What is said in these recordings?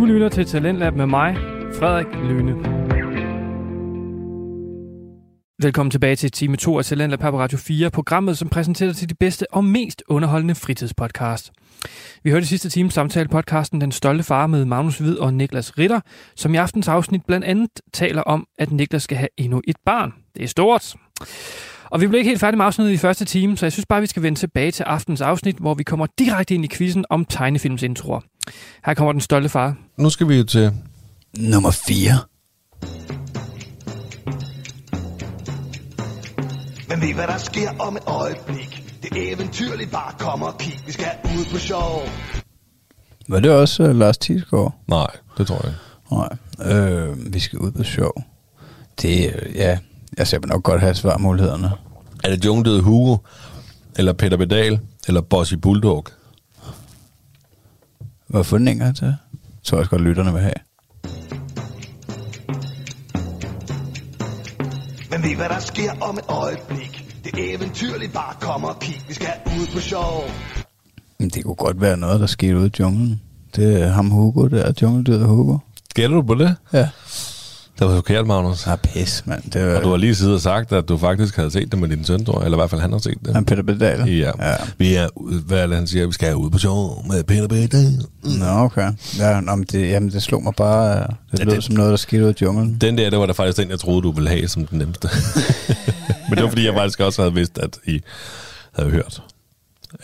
Du lytter til Talentlab med mig, Frederik Lyne. Velkommen tilbage til time 2 af Talentlab på Radio 4, programmet, som præsenterer til de bedste og mest underholdende fritidspodcast. Vi hørte i sidste time samtale podcasten Den Stolte Far med Magnus Hvid og Niklas Ritter, som i aftens afsnit blandt andet taler om, at Niklas skal have endnu et barn. Det er stort. Og vi blev ikke helt færdige med afsnittet i første time, så jeg synes bare, vi skal vende tilbage til aftens afsnit, hvor vi kommer direkte ind i quizzen om tegnefilmsintroer. Her kommer Den Stolte Far. Nu skal vi jo til... Nummer 4. Men ved hvad der sker om et øjeblik Det eventyrligt, bare kom og kig Vi skal ud på sjov Var det også uh, Lars Thiesgaard? Nej, det tror jeg ikke. Nej. Øh, vi skal ud på sjov. Det, øh, ja, jeg ser nok godt have svarmulighederne. Er det Jungdøde Hugo, eller Peter Bedal, eller Bossy Bulldog? Hvad for den en gang til? Jeg tror jeg også godt, lytterne vil have. Men ved hvad der sker om et øjeblik Det er eventyrligt, bare kom og kig Vi skal ud på sjov Men det kunne godt være noget, der skete ude i junglen. Det er ham Hugo, det er jungledyret Hugo. Gætter du på det? Ja. Det var forkert, Magnus. Ah, pis, mand. Det var, Og du har lige siddet og sagt, at du faktisk havde set det med din søn, tror jeg. Eller i hvert fald han har set det. Han Peter Bedal. Ja. ja. Vi er, ud- hvad er det, han siger? Vi skal ud på sjov med Peter Bedal. Nå, okay. Ja, men det, jamen, det slog mig bare. Det Ja, lød det- som noget, der skete ude i junglen. Den der, det var da faktisk den, jeg troede, du ville have som den nemmeste. Men det var, fordi jeg faktisk også havde vidst, at I havde hørt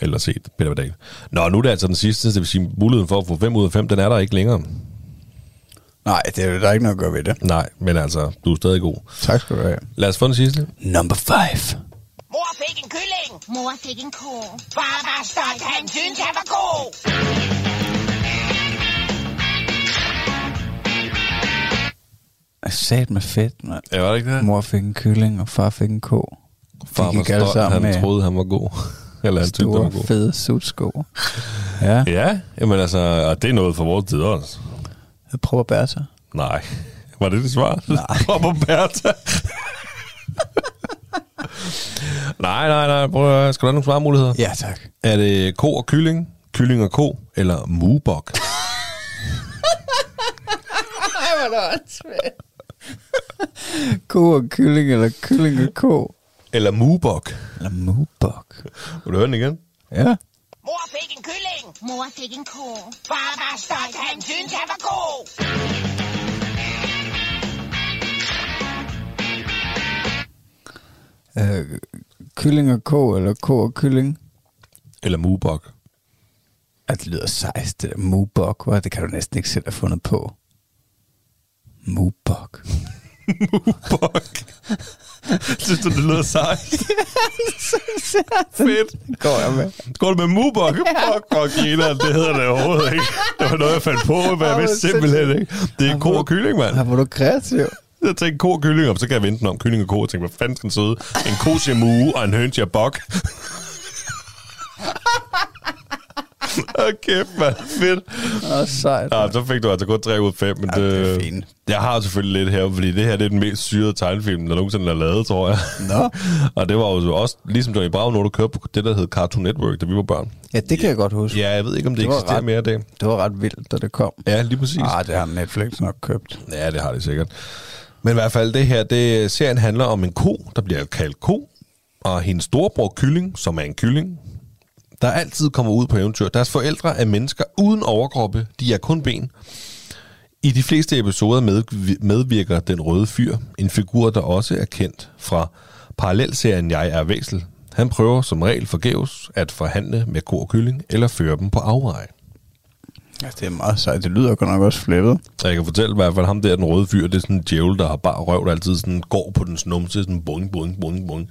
eller set Peter Bedal. Nå, nu er det altså den sidste, det vil sige, muligheden for at få 5 ud af 5, den er der ikke længere. Nej, det er der er ikke noget at gøre ved det. Nej, men altså, du er stadig god. Tak skal du have. Lad os få den sidste. Number 5. Mor fik en kylling. Mor fik en ko. Far var stolt, han syntes, han var god. Jeg sat med fedt, mand. Ja, var det ikke det? Mor fik en kylling, og far fik en ko. Far var stolt, han med troede, han var god. Eller han syntes, han var store, god. fede sutsko. Ja, Ja, jamen altså, og det er noget for vores tid også. Prøver Bertha. Nej. Var det det svar? Nej. Prøv på Bertha. nej, nej, nej. Prøv at, skal du have nogle svarmuligheder? Ja, tak. Er det ko og kylling, kylling og ko, eller mubok? Ko og kylling, eller kylling og ko. eller mubok? Eller mubok. Vil du høre den igen? Ja. Mor fik en kylling. Mor fik en ko. Far var stolt, han syntes, han var god. Øh, kylling og ko, eller ko og kylling. Eller mubok? At det lyder sejst, det der mubok, hva? det kan du næsten ikke selv have fundet på. Mubok. Mubok. Synes du, det lyder sejt? Fedt. Går jeg med. Går du med mubok? Fuck, fuck, det hedder det overhovedet ikke. Det var noget, jeg fandt på, men jeg vidste simpelthen ikke. Det er ko og kylling, mand. Her var du kreativ. Jeg tænkte ko og kylling, og så kan jeg vente om kylling og ko. Jeg tænkte, hvad fanden skal den sidde? En ko siger mu, og en høn siger bok. Åh, kæft, mand. Fedt. Åh, sejt. Ja, så fik du altså kun 3 ud af 5. Men Ja, det er fint. Jeg har selvfølgelig lidt her, fordi det her det er den mest syrede tegnefilm, der nogensinde er lavet, tror jeg. Nå. og det var jo også, ligesom Johnny Bravo, når du kørte på det, der hed Cartoon Network, da vi var børn. Ja, det kan jeg godt huske. Ja, jeg ved ikke, om det, Det eksisterer ret- mere i dag. Det var ret vildt, da det kom. Ja, lige præcis. Ah, det har Netflix nok købt. Ja, det har det sikkert. Men i hvert fald, det her, det, serien handler om en ko, der bliver kaldt ko, og hendes storebror Kylling, som er en kylling, der altid kommer ud på eventyr. Deres forældre er mennesker uden overkroppe, de er kun ben. I de fleste episoder med, medvirker den røde fyr, en figur, der også er kendt fra parallelserien Jeg er Væsel. Han prøver som regel forgæves at forhandle med ko og kylling, eller føre dem på afveje. Ja, det er meget sejt. Det lyder godt nok også flippet. Så jeg kan fortælle i hvert fald, ham der, den røde fyr, det er sådan en djævel, der har bare røv, der altid sådan går på den snumse, sådan boing, boing, boing, boing.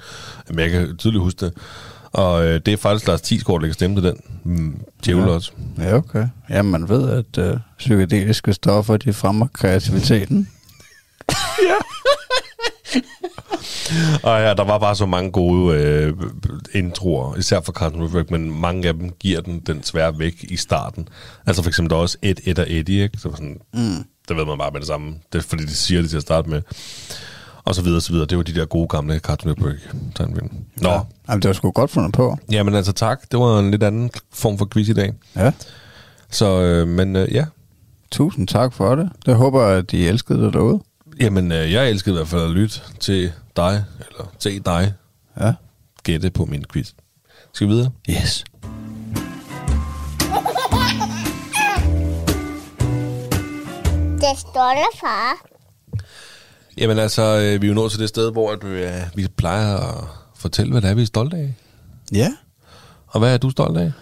Men jeg kan tydeligt huske det. Og øh, det er faktisk Lars Thiesgaard, der kan stemme til den mm, djævel Ja. også. Ja, okay. Ja, man ved, at øh, psykedeliske stoffer, de fremmer kreativiteten. Og ja, der var bare så mange gode øh, introer, især for Cartoon Network, men mange af dem giver den den svære væk i starten. Altså for eksempel der er også et, et og Eddie, ikke? Så sådan, mm. det ved man bare med det samme. Det er fordi, de siger det til at starte med. Og så videre, og så videre. Det var de der gode gamle Cartoon Network tegnefilm. Nå, ja. Jamen, det var sgu godt fundet på. Jamen altså tak. Det var en lidt anden form for quiz i dag. Ja. Så, øh, men øh, ja. Tusind tak for det. Jeg håber, at de elskede det derude. Jamen, øh, jeg elskede i hvert fald at lytte til dig, eller se dig Ja. gætte på min quiz. Skal vi videre? Yes. Det stolte far. Jamen altså, øh, vi er jo nået til det sted, hvor at, øh, vi plejer at fortælle, hvad det er, vi er stolte af. Ja. Og hvad er du stolt af?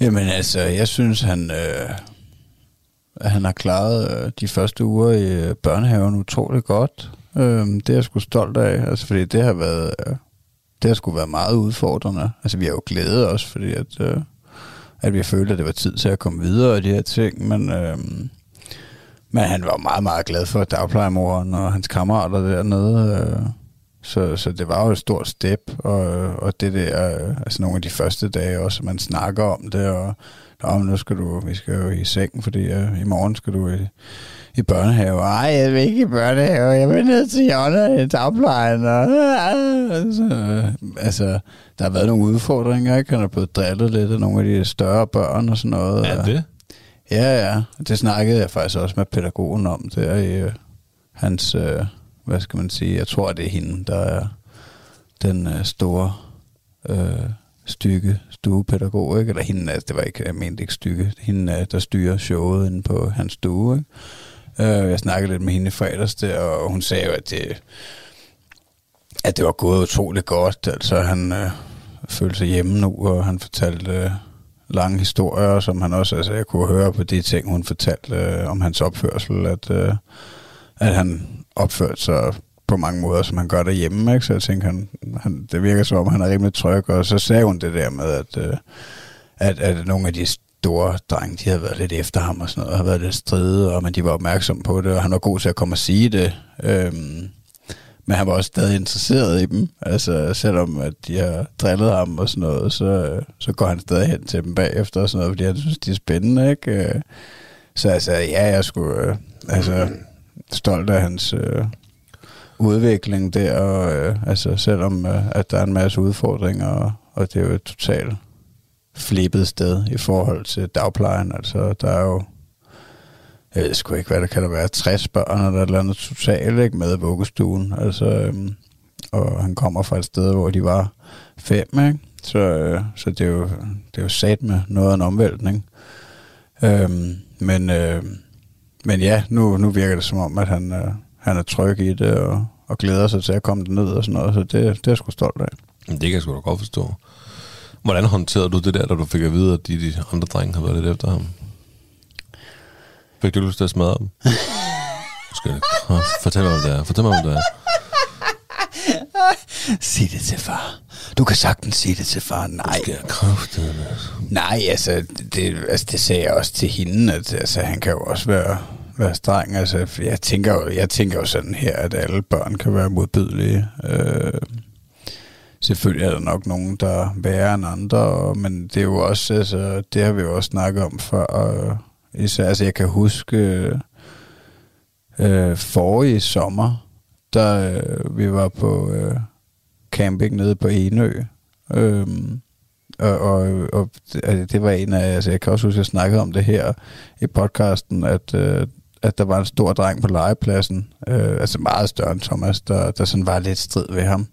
Jamen altså, jeg synes, han, øh, han har klaret øh, de første uger i øh, børnehaven utrolig godt. Øh, det er jeg sgu stolt af, altså fordi det har været, øh, det har sgu været meget udfordrende. Altså vi har jo glædet os, fordi at, øh, at vi følte, at det var tid til at komme videre i de her ting, men, øh, men han var meget, meget glad for dagplejemoren og hans kammerater dernede. Øh, så, så det var jo et stort step, og, og det der, altså nogle af de første dage også, man snakker om det, og om nu skal du, vi skal jo i sengen, fordi uh, i morgen skal du i, i børnehave. Ej, jeg vil ikke i børnehave, jeg vil ned til Jonna i dagplejen. Og, altså, altså, der har været nogle udfordringer, ikke? Han er blevet drillet lidt af nogle af de større børn og sådan noget. Er det? Ja, ja. Det snakkede jeg faktisk også med pædagogen om der i øh, hans, øh, hvad skal man sige, jeg tror det er hende, der er den øh, store øh, stykke stuepædagog, ikke? Eller hende, altså, det var ikke, jeg mente ikke stykke, hende, øh, der styrer showet inde på hans stue, ikke? Øh, jeg snakkede lidt med hende i fredags der, og hun sagde jo, at det, at det var gået utroligt godt. Altså, han øh, følte sig hjemme nu, og han fortalte øh, lange historier, som han også, altså jeg kunne høre på de ting, hun fortalte øh, om hans opførsel, at, øh, at han opførte sig på mange måder, som han gør derhjemme, ikke? så jeg tænkte, han, han, det virker som om, han er rimelig tryg, og så sagde hun det der med, at, øh, at, at nogle af de store drenge, de havde været lidt efter ham og sådan noget, og havde været lidt stride, og men de var opmærksomme på det, og han var god til at komme og sige det. Øhm, men han var også stadig interesseret i dem. Altså, selvom at de har drillet ham og sådan noget, så, så går han stadig hen til dem bagefter og sådan noget, fordi han synes, de er spændende, ikke? Øh, så altså, ja, jeg skulle øh, altså, stolt af hans øh, udvikling der, og øh, altså, selvom øh, at der er en masse udfordringer, og, og det er jo et totalt flippet sted i forhold til dagplejen. Altså, der er jo jeg ved sgu ikke, hvad der kan der være, 60 børn eller et eller andet totalt, ikke, med i vuggestuen. Altså, øhm, og han kommer fra et sted, hvor de var fem, ikke? Så, øh, så det, er jo, det er jo sat med noget af en omvæltning. Øhm, men, øh, men ja, nu, nu virker det som om, at han, øh, han er tryg i det, og, og glæder sig til at komme ned og sådan noget, så det, det er jeg sgu stolt af. Det kan jeg sgu da godt forstå. Hvordan håndterede du det der, da du fik at vide, at de, de andre drenge havde været lidt efter ham? Fik du lyst til at smadre dem? Skal jeg, fortæl mig om det er. Fortæl mig om det er. Sig det til far. Du kan sagtens sige det til far. Nej, Skal jeg kraftedeme? Nej, altså det, altså, det sagde jeg også til hende, at altså, han kan jo også være, være streng. Altså, jeg, tænker jo, jeg tænker jo sådan her, at alle børn kan være modbydelige. Øh, selvfølgelig er der nok nogen, der er værre end andre, og, men det er jo også, altså, det har vi jo også snakket om før, og især, altså, jeg kan huske øh, forrige sommer, der øh, vi var på øh, camping nede på Enø, øh, og, og, og det, altså, det var en af, altså jeg kan også huske, at jeg snakkede om det her i podcasten, at, øh, at der var en stor dreng på legepladsen, øh, altså meget større end Thomas, der, der sådan var lidt strid ved ham.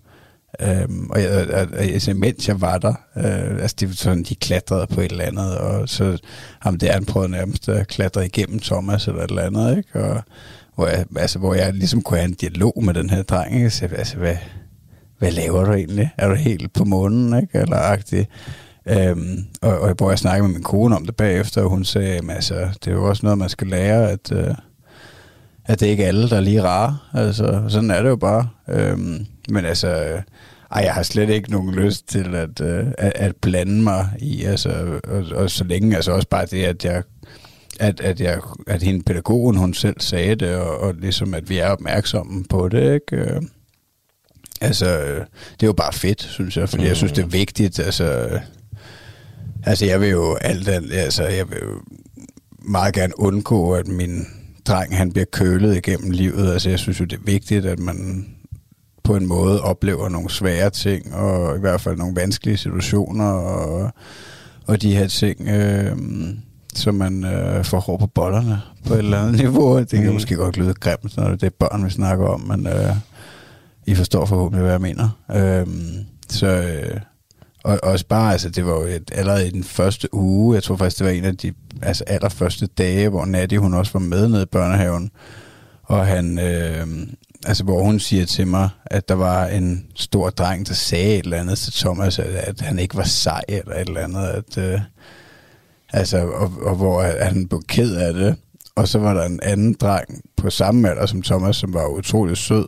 Øhm, og jeg, at, altså, mens jeg var der, øh, altså de, sådan, de klatrede på et eller andet, og så ham der, han prøvede nærmest at klatre igennem Thomas eller et eller andet, ikke? Og, hvor, jeg, altså, hvor jeg ligesom kunne have en dialog med den her dreng, ikke? Så, altså, hvad, hvad laver du egentlig? Er du helt på månen, ikke? Eller agtig. Øhm, og, og hvor jeg snakkede med min kone om det bagefter, og hun sagde, at altså, det er jo også noget, man skal lære, at, øh, at det ikke er alle, der er lige rare. Altså, sådan er det jo bare. Øhm, men altså, ej, jeg har slet ikke nogen lyst til at, øh, at, at blande mig i, altså, og, og så længe, altså også bare det, at jeg at, at, jeg, at hende pædagogen, hun selv sagde det, og, og ligesom, at vi er opmærksomme på det, ikke? Øh, Altså, det er jo bare fedt, synes jeg, fordi mm. jeg synes, det er vigtigt, altså, altså jeg vil jo alt, alt altså, jeg vil jo meget gerne undgå, at min dreng, han bliver kølet igennem livet, altså jeg synes jo, det er vigtigt, at man på en måde oplever nogle svære ting, og i hvert fald nogle vanskelige situationer, og, og de her ting, øh, så man øh, får hår på bollerne på et eller andet niveau. Det kan Mm. måske godt lyde grimt, når det er børn, vi snakker om, men øh, I forstår forhåbentlig, hvad jeg mener. Øh, så, øh, og også bare, altså det var jo et, allerede i den første uge, jeg tror faktisk, det var en af de altså, allerførste dage, hvor Natty, hun også var med nede i børnehaven, og han, øh, altså hvor hun siger til mig, at der var en stor dreng, der sagde et eller andet til Thomas, at, at han ikke var sej eller et eller andet, at, øh, altså, og, og hvor han blev ked af det. Og så var der en anden dreng på samme alder som Thomas, som var utrolig sød,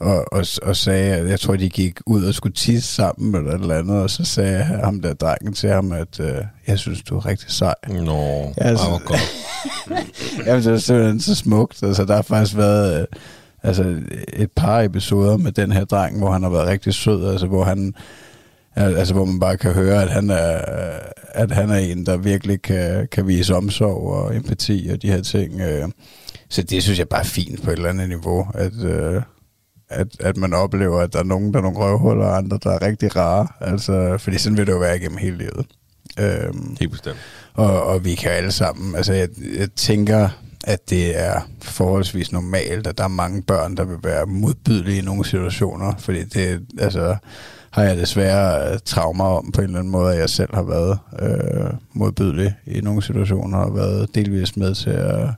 og, og, og sagde, at jeg tror, de gik ud og skulle tisse sammen eller et eller andet, og så sagde ham der drengen til ham, at øh, jeg synes, du er rigtig sej. Nå, altså- altså, var godt. Jamen, det er simpelthen så smukt. Altså, der har faktisk været øh, altså, et par episoder med den her dreng, hvor han har været rigtig sød, altså, hvor han al- altså, hvor man bare kan høre, at han er, at han er en, der virkelig kan, kan vise omsorg og empati og de her ting. øh. Så det synes jeg bare er fint på et eller andet niveau, at, øh, at, at man oplever, at der er nogen, der er nogle røvhuller, og andre, der er rigtig rare. Altså, fordi sådan vil det jo være igennem hele livet. Øhm, Helt bestemt. og, og vi kan alle sammen, altså jeg, jeg tænker, at det er forholdsvis normalt, at der er mange børn, der vil være modbydelige i nogle situationer, fordi det, altså, har jeg desværre øh, traumer om på en eller anden måde, at jeg selv har været øh, modbydelig i nogle situationer, og været delvis med til at,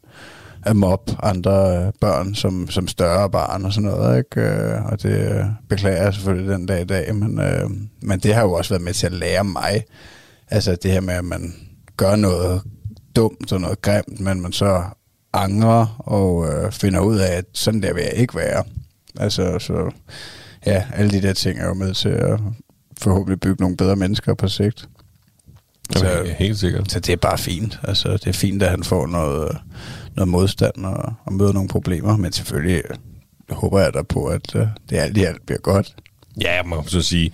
at mobbe andre øh, børn som, som større barn og sådan noget, ikke? Øh, og det beklager jeg selvfølgelig den dag i dag, men, øh, men det har jo også været med til at lære mig, altså det her med, at man gør noget dumt og noget grimt, men man så angrer og øh, finder ud af, at sådan der vil jeg ikke være. Altså, så ja, alle de der ting er jo med til at forhåbentlig bygge nogle bedre mennesker på sigt. Så, Så, helt sikkert. så det er bare fint. Altså, det er fint, at han får noget, noget modstand og, og møder nogle problemer, men selvfølgelig håber jeg da på, at øh, det alt i alt bliver godt. Ja, man kan så sige,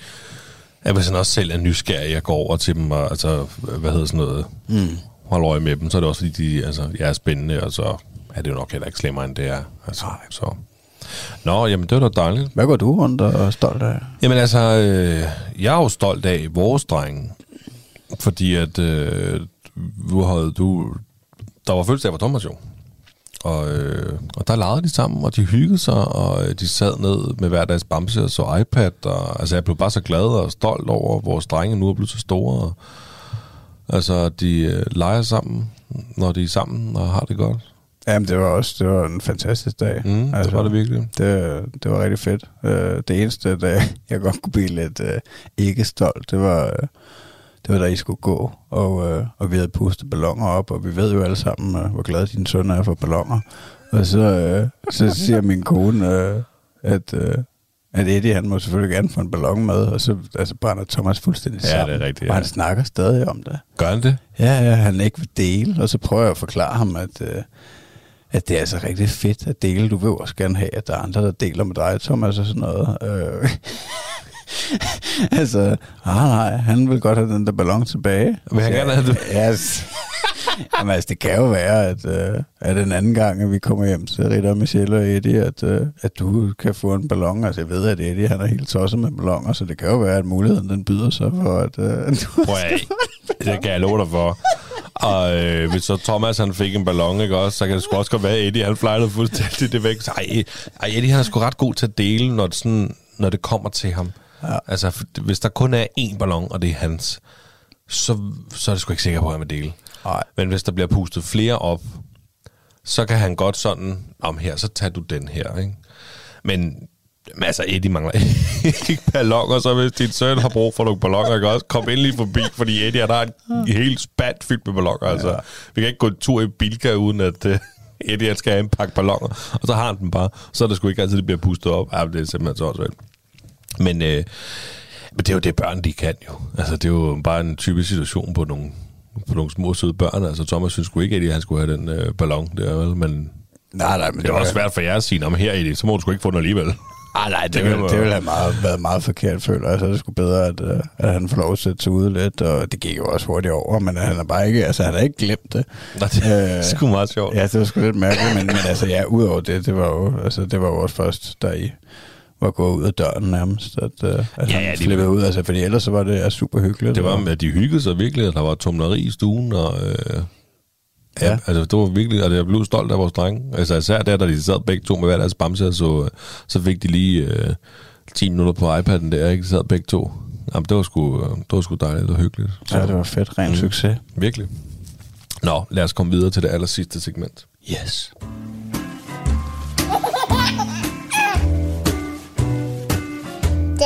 at hvis han også selv er nysgerrig, jeg går over til dem og, altså, hvad hedder sådan noget, mm. Holder øje med dem, så er det også fordi, de altså, er spændende, og så er det jo nok heller ikke slemmere, end det er. Altså, Nej. så. Nå, jamen det var da dejligt. Hvad går du rundt og er stolt af? Jamen altså, øh, jeg er jo stolt af vores drenge, fordi at øh, du havde, du, der var fødselsdag for Thomas jo. Og, øh, og der legede de sammen, og de hyggede sig, og øh, de sad ned med hver deres bamse og så iPad. Og, altså, jeg blev bare så glad og stolt over, at vores drenge nu er blevet så store. Og, altså, de øh, leger sammen, når de er sammen og har det godt. Jamen, det var også det var en fantastisk dag. Mm, altså, det var det virkelig. Det, det var rigtig fedt. Øh, det eneste, der jeg godt kunne blive lidt øh, ikke stolt, det var, øh, det var da I skulle gå, og, øh, og vi havde pustet ballonger op, og vi ved jo alle sammen, øh, hvor glad din søn er for ballonger. Og så, øh, så siger min kone, øh, at, øh, at Eddie, han må selvfølgelig gerne få en ballon med, og så altså, brænder Thomas fuldstændig Ja, sammen. det er rigtigt, Og ja. han snakker stadig om det. Gør han det? Ja, ja, han ikke vil dele, og så prøver jeg at forklare ham, at, øh, at det er altså rigtig fedt at dele. Du vil også gerne have, at der er andre, der deler med dig, Thomas, og sådan noget. Øh. altså, ah, nej, han vil godt have den der ballon tilbage. Vil han gerne have det? Yes. Jamen, altså, det kan jo være, at, øh, at en anden gang, at vi kommer hjem til Ritter, Michelle og Eddie, at, øh, at du kan få en ballon. Altså, jeg ved, at Eddie, han er helt tosset med ballonger, så det kan jo være, at muligheden, den byder sig for, at øh, du Prøv at, det kan jeg love dig for. Og øh, hvis så Thomas han fik en ballon, ikke også, så kan det sgu også godt være, at Eddie han flejlede fuldstændig det væk. Så, ej, ej, Eddie han er sgu ret god til at dele, når det, sådan, når det kommer til ham. Ja. Altså, hvis der kun er én ballon, og det er hans, så, så er det sgu ikke sikker på, at han vil dele. Nej. Men hvis der bliver pustet flere op, så kan han godt sådan, om her, så tager du den her, ikke? Men altså, Eddie mangler ikke ballonger, så hvis din søn har brug for nogle ballonger, ikke også? Kom endelig forbi, fordi Eddie har en helt spat fyldt med ballonger. Altså, ja. Vi kan ikke gå en tur i Bilka, uden at uh, Eddie han skal have en pakke ballonger. Og så har han den bare. Så er det sgu ikke altid, det bliver pustet op. Ja, det er simpelthen så også Men, øh, men det er jo det, børn de kan jo. Altså, det er jo bare en typisk situation på nogle, på nogle små søde børn. Altså, Thomas synes sgu ikke, at han skulle have den øh, ballon der, vel? Men Nej, nej, men det er også svært for jer at sige, om her Eddie, så må du sgu ikke få den alligevel. Ah, nej, det, Det det, kan vil, man- det ville have meget, været meget forkert, føler jeg. Så er det sgu bedre, at, øh, at han får lov at sætte sig ude lidt, og det gik jo også hurtigt over, men han har bare ikke, altså han har ikke glemt det. Nå, det er sgu meget sjovt. Ja, det var sgu lidt mærkeligt, men, men altså ja, udover det, det var jo, altså, det var jo også først, da I var gået ud af døren nærmest, at, øh, at Ja, ja, flippede ud, altså, fordi ellers så var det super hyggeligt. Det var, og- at de hyggede sig virkelig, at der var tumleri i stuen, og øh, Ja. Ja. Altså, det var virkelig, og jeg blev stolt af vores drenge. Altså, især der, da de sad begge to med hver deres bamse, så, så fik de lige øh, 10 minutter på iPad'en der, ikke? De sad begge to. Jamen, det var sgu, øh, det var sgu dejligt og hyggeligt. Så, Ja, det var fedt. Ren mm. succes. Virkelig. Nå, lad os komme videre til det aller sidste segment. Yes.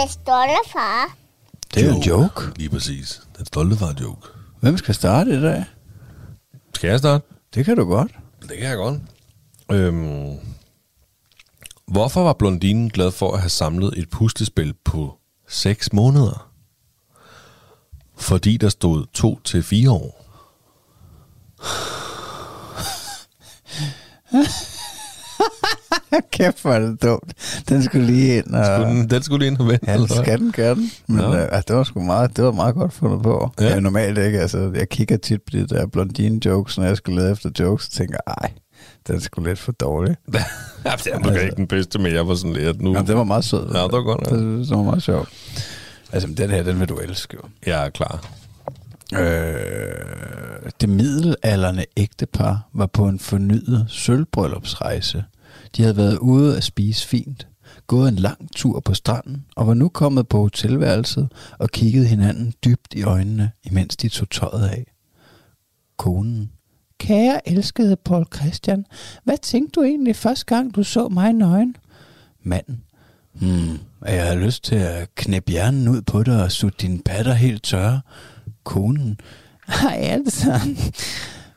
Det stolte far. Det er jo en joke. Lige præcis. Den stolte far joke. Hvem skal starte i dag? Skal jeg starte? Det kan du godt. Det kan jeg godt. Øhm, hvorfor var blondinen glad for at have samlet et puslespil på 6 måneder? Fordi der stod 2 til 4 år. Kæft, hvor er det dumt. Den skulle lige ind og... Skulle den, den skulle lige ind og vente. Ja, det skal den gerne. Men ja. øh, det var sgu meget, det var meget godt fundet på. Ja. Jeg normalt ikke, altså, jeg kigger tit på de der blondine jokes, når jeg skal lede efter jokes, og tænker, ej, den er sgu lidt for dårlig. det er måske ikke den bedste, men jeg var sådan lidt nu. Jamen, det var meget sød. Ja, det var godt, ja. Det, det var meget sjovt. Altså, den her, den vil du elske jo. Jeg er klar. Øh, det middelalderne ægtepar var på en fornyet sølvbryllupsrejse. De havde været ude at spise fint, gået en lang tur på stranden og var nu kommet på hotelværelset og kiggede hinanden dybt i øjnene, imens de tog tøjet af. Konen. Kære elskede Paul Christian, hvad tænkte du egentlig første gang, du så mig nøgen? Manden. Hmm, jeg har lyst til at knæppe hjernen ud på dig og sutte dine patter helt tørre. Konen. Ej, altså.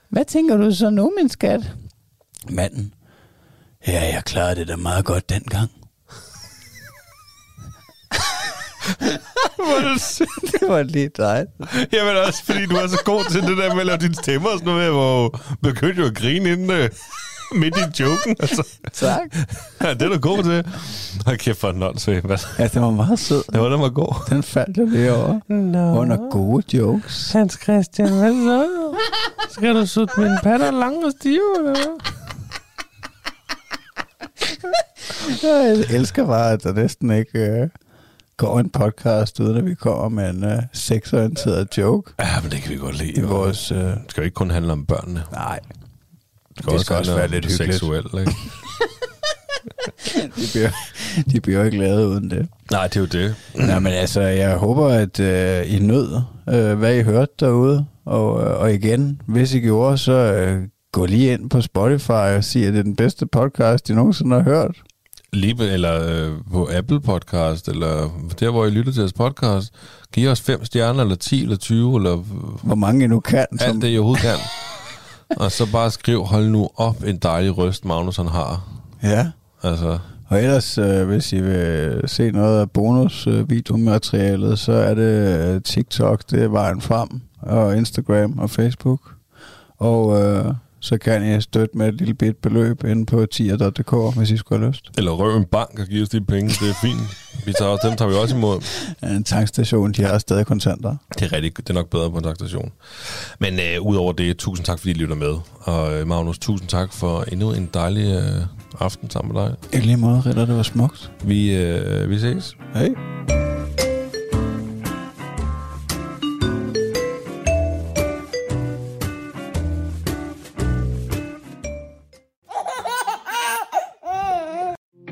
Hvad tænker du så nu, min skat? Manden. Ja, jeg klarede det da meget godt dengang. det var lige dig. Jamen også, fordi du er så god til det der med at lave dine stemmer og sådan noget, hvor begyndte jo at grine inden uh, midt i joken. Altså. Tak. Ja, det er du god til. Hold kæft for en åndssvag. Ja, det var meget sød. Det var, den var god. Den faldt jeg lige over. Nå. Under gode jokes. Hans Christian, hvad så? Skal du sutte mine patter lange og stive, eller hvad? Jeg elsker bare, at der næsten ikke øh, går en podcast, uden at vi kommer med en øh, sexorienteret joke Ja, men det kan vi godt lide. i vores... Øh, Det skal jo ikke kun handle om børnene. nej, Det Det skal også være lidt hyggeligt. Seksuelt, ikke? de bliver, de bliver jo ikke lavet uden det. Nej, det er jo det. Nej, men altså, jeg håber, at øh, I nød, øh, hvad I hørte derude. Og, øh, og igen, hvis I gjorde, så øh, gå lige ind på Spotify og sig, at det er den bedste podcast, I nogensinde har hørt. Lige, eller øh, på Apple Podcast, eller der, hvor I lytter til jeres podcast. Giv os fem stjerner, eller 10, eller 20, eller Hvor mange I nu kan. alt det, I overhovedet kan. Og så bare skriv, hold nu op, en dejlig røst, Magnus han har. Ja. Altså, Og ellers, øh, hvis I vil se noget af bonus-videomaterialet, så er det øh, TikTok, det er vejen frem, og Instagram og Facebook. Og øh, så kan I støtte med et lille bit beløb inde på tier.dk, hvis I skulle have lyst. eller røv en bank og giv os de penge, det er fint. Vi tager også, dem tager vi også imod. En tankstation, de har stadig kontanter. Det er rigtigt, det er nok bedre på en takstation. Men øh, udover det, tusind tak, fordi I lytter med. Og øh, Magnus, tusind tak for endnu en dejlig øh, aften sammen med dig. I lige måde, Ritter, det var smukt. Vi, øh, vi ses. Hej.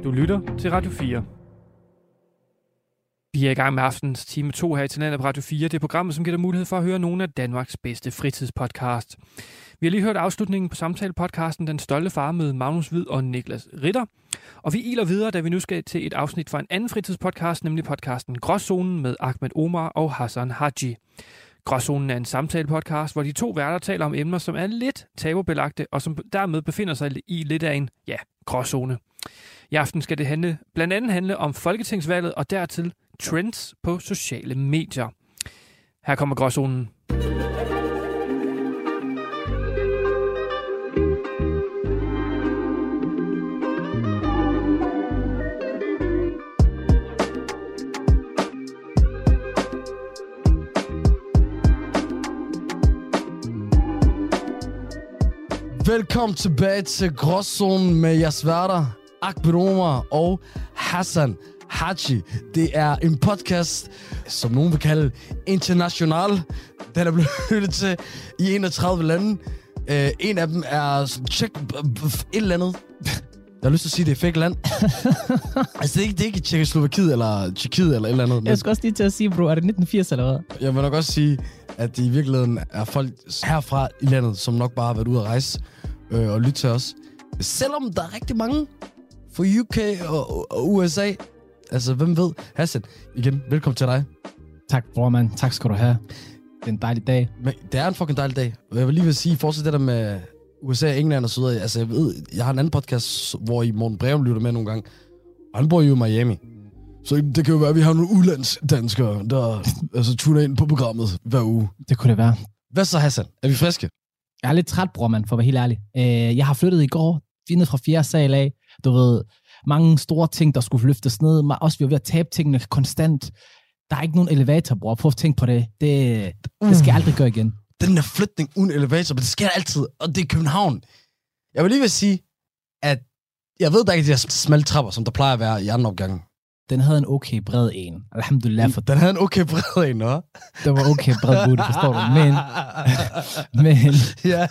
Du lytter til Radio 4. Vi er i gang med aftens time 2 her i Talentet på Radio 4. Det er programmet, som giver dig mulighed for at høre nogle af Danmarks bedste fritidspodcast. Vi har lige hørt afslutningen på samtale-podcasten Den Stolte Far med Magnus Hvid og Niklas Ritter. Og vi iler videre, da vi nu skal til et afsnit fra en anden fritidspodcast, nemlig podcasten Gråzonen med Ahmed Omar og Hassan Haji. Gråzonen er en samtale-podcast, hvor de to værter taler om emner, som er lidt tabubelagte, og som dermed befinder sig i lidt af en, ja, gråzone. I aften skal det handle, blandt andet handle om folketingsvalget og dertil trends på sociale medier. Her kommer gråzonen. Velkommen tilbage til Gråzonen med jeres værter, Akbar Omar og Hassan Haji. Det er en podcast, som nogen vil kalde international. Den er blevet lyttet til i 31 lande. Øh, en af dem er tjek, et eller andet. Jeg har lyst til at sige, det er fake land. altså, det er ikke, det er ikke Tjekkoslovakiet eller Tjekkiet eller et eller andet. Men Jeg skal også lige til at sige, bro, er det 1980 eller hvad? jeg vil nok også sige, at det i virkeligheden er folk herfra i landet, som nok bare har været ude at rejse øh, og lytte til os. Selvom der er rigtig mange fra UK og, og USA. Altså, hvem ved? Hassan, igen, velkommen til dig. Tak, bror, mand. Tak skal du have. Det er en dejlig dag. Men det er en fucking dejlig dag. Jeg vil lige vil sige, fortsæt det der med USA, England og så videre. Altså, jeg ved, jeg har en anden podcast, hvor I Morten Breum lytter med nogle gange. Og han bor jo i Miami. Så det kan jo være, at vi har nogle udlandsdanskere, der altså, tuner ind på programmet hver uge. Det kunne det være. Hvad så, Hassan? Er vi friske? Jeg er lidt træt, bror, mand, for at være helt ærlig. Øh, jeg har flyttet i går, ned fra fjerde sal af. Du ved, mange store ting, der skulle løftes ned. Også vi var ved at tabe tingene konstant. Der er ikke nogen elevator, bror. Prøv at tænke på det. Det, det skal jeg aldrig gøre igen. Den der flytning uden elevator, men det sker altid, og det er København. Jeg vil lige vil sige, at jeg ved, der ikke er de der smalle trapper, som der plejer at være i andre opgange. Den havde en okay bred en. Alhamdulillah, for Den havde en okay bred en, hva'? det var okay bred booty, forstår du. Men, men ja,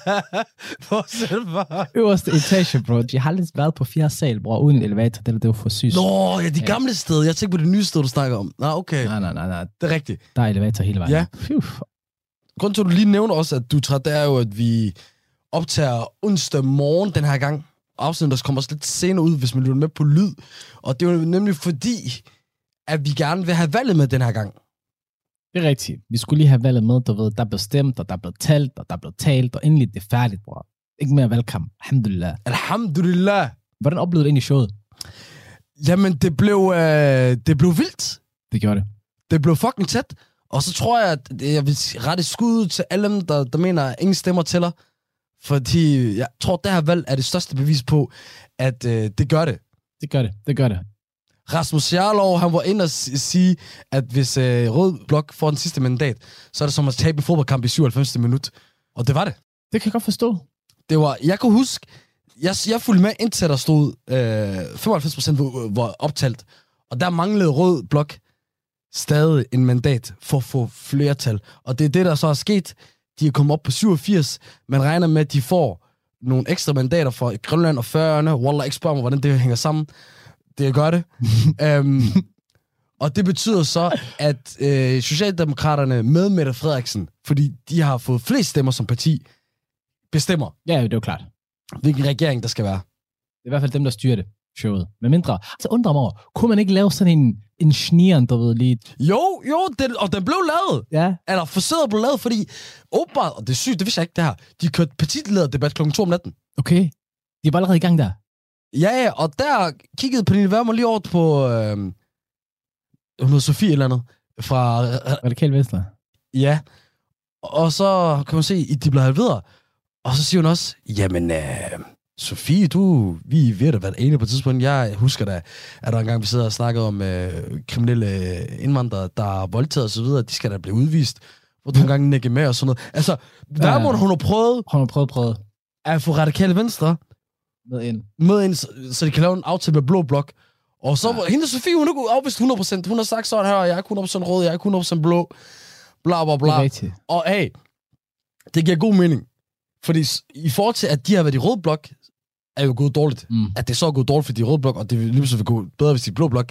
fortsæt bare. øverste etage, bro. De har aldrig været på fjerde sal, bror, uden en elevator. Det, det var for sygt. Nå, ja, de gamle steder. Jeg tænker på det nye sted, du snakker om. Nå, okay. Nej, nej, nej, nej. Det er rigtigt. Der er elevator hele vejen. Ja. Phew. Grunden til, at du lige nævner også, at du er træt, det er jo, at vi optager onsdag morgen den her gang. Afsnittet der kommer også lidt senere ud, hvis man lytter med på lyd. Og det er jo nemlig fordi, at vi gerne vil have valget med den her gang. Det er rigtigt. Vi skulle lige have valget med, du ved, der blev stemt, og der blev talt, og der blev talt, og endelig det er færdigt, bror. Ikke mere valgkamp. Alhamdulillah. Alhamdulillah. Hvordan oplevede du egentlig showet? Jamen, det blev, øh, det blev vildt. Det gjorde det. Det blev fucking tæt. Og så tror jeg, at jeg vil rette skud til alle dem, der, der mener, at ingen stemmer tæller. Fordi jeg tror, det her valg er det største bevis på, at øh, det gør det. Det gør det. Det gør det. Rasmus Jarlov, han var inde og sige, at hvis øh, Rød Blok får den sidste mandat, så er det som at tabe en fodboldkamp i 97. minut. Og det var det. Det kan jeg godt forstå. Det var, jeg kunne huske, jeg, jeg fulgte med indtil der stod øh, 95 procent var, var optalt. Og der manglede Rød Blok stadig en mandat for at få flertal. Og det er det, der så er sket. De er kommet op på 87. Man regner med, at de får nogle ekstra mandater fra Grønland og Færøerne. Wallah, ikke spørg mig, hvordan det hænger sammen. Det gør det. um, og det betyder så, at øh, Socialdemokraterne med Mette Frederiksen, fordi de har fået flest stemmer som parti, bestemmer, Ja, det er jo klart. hvilken regering der skal være. Det er i hvert fald dem, der styrer det, showet. Men mindre. Så undrer jeg mig over, kunne man ikke lave sådan en, en snieren, der ved lige... Jo, jo, den, og den blev lavet. Ja, Eller forsøget blev lavet, fordi åbenbart, og det er sygt, det vidste jeg ikke det her, de kørte partilederdebat kl. 2 om natten. okay. De var allerede i gang der. Ja, ja, og der kiggede Pernille Vermund lige over på, øh, hun hedder Sofie eller andet, fra, Radikal Venstre. ja, og så kan man se, at de blev halveret. Og så siger hun også, jamen, øh, Sofie, du, vi er ved at være enige på et tidspunkt. Jeg husker da, at der engang vi sidder og snakker om øh, kriminelle indvandrere, der er voldtaget og så videre, de skal da blive udvist. Hvor du engang nikke med og sådan noget. Altså, Vermund, hun har prøvet Hun har prøvet, prøvet at få radikale venstre med ind. med ind, så, så de kan lave en aftale med Blå Blok. Og så, ja. hende Sofie, hun er afvist 100%. Hun har sagt sådan her, jeg er ikke 100% rød, jeg er ikke 100% blå. Bla, bla, Det er bla. Og hey, det giver god mening. Fordi i forhold til, at de har været i rød blok, er jo gået dårligt. Mm. At det så er gået dårligt for de er i rød blok, og det vil lige vil gå bedre, hvis de blå blok.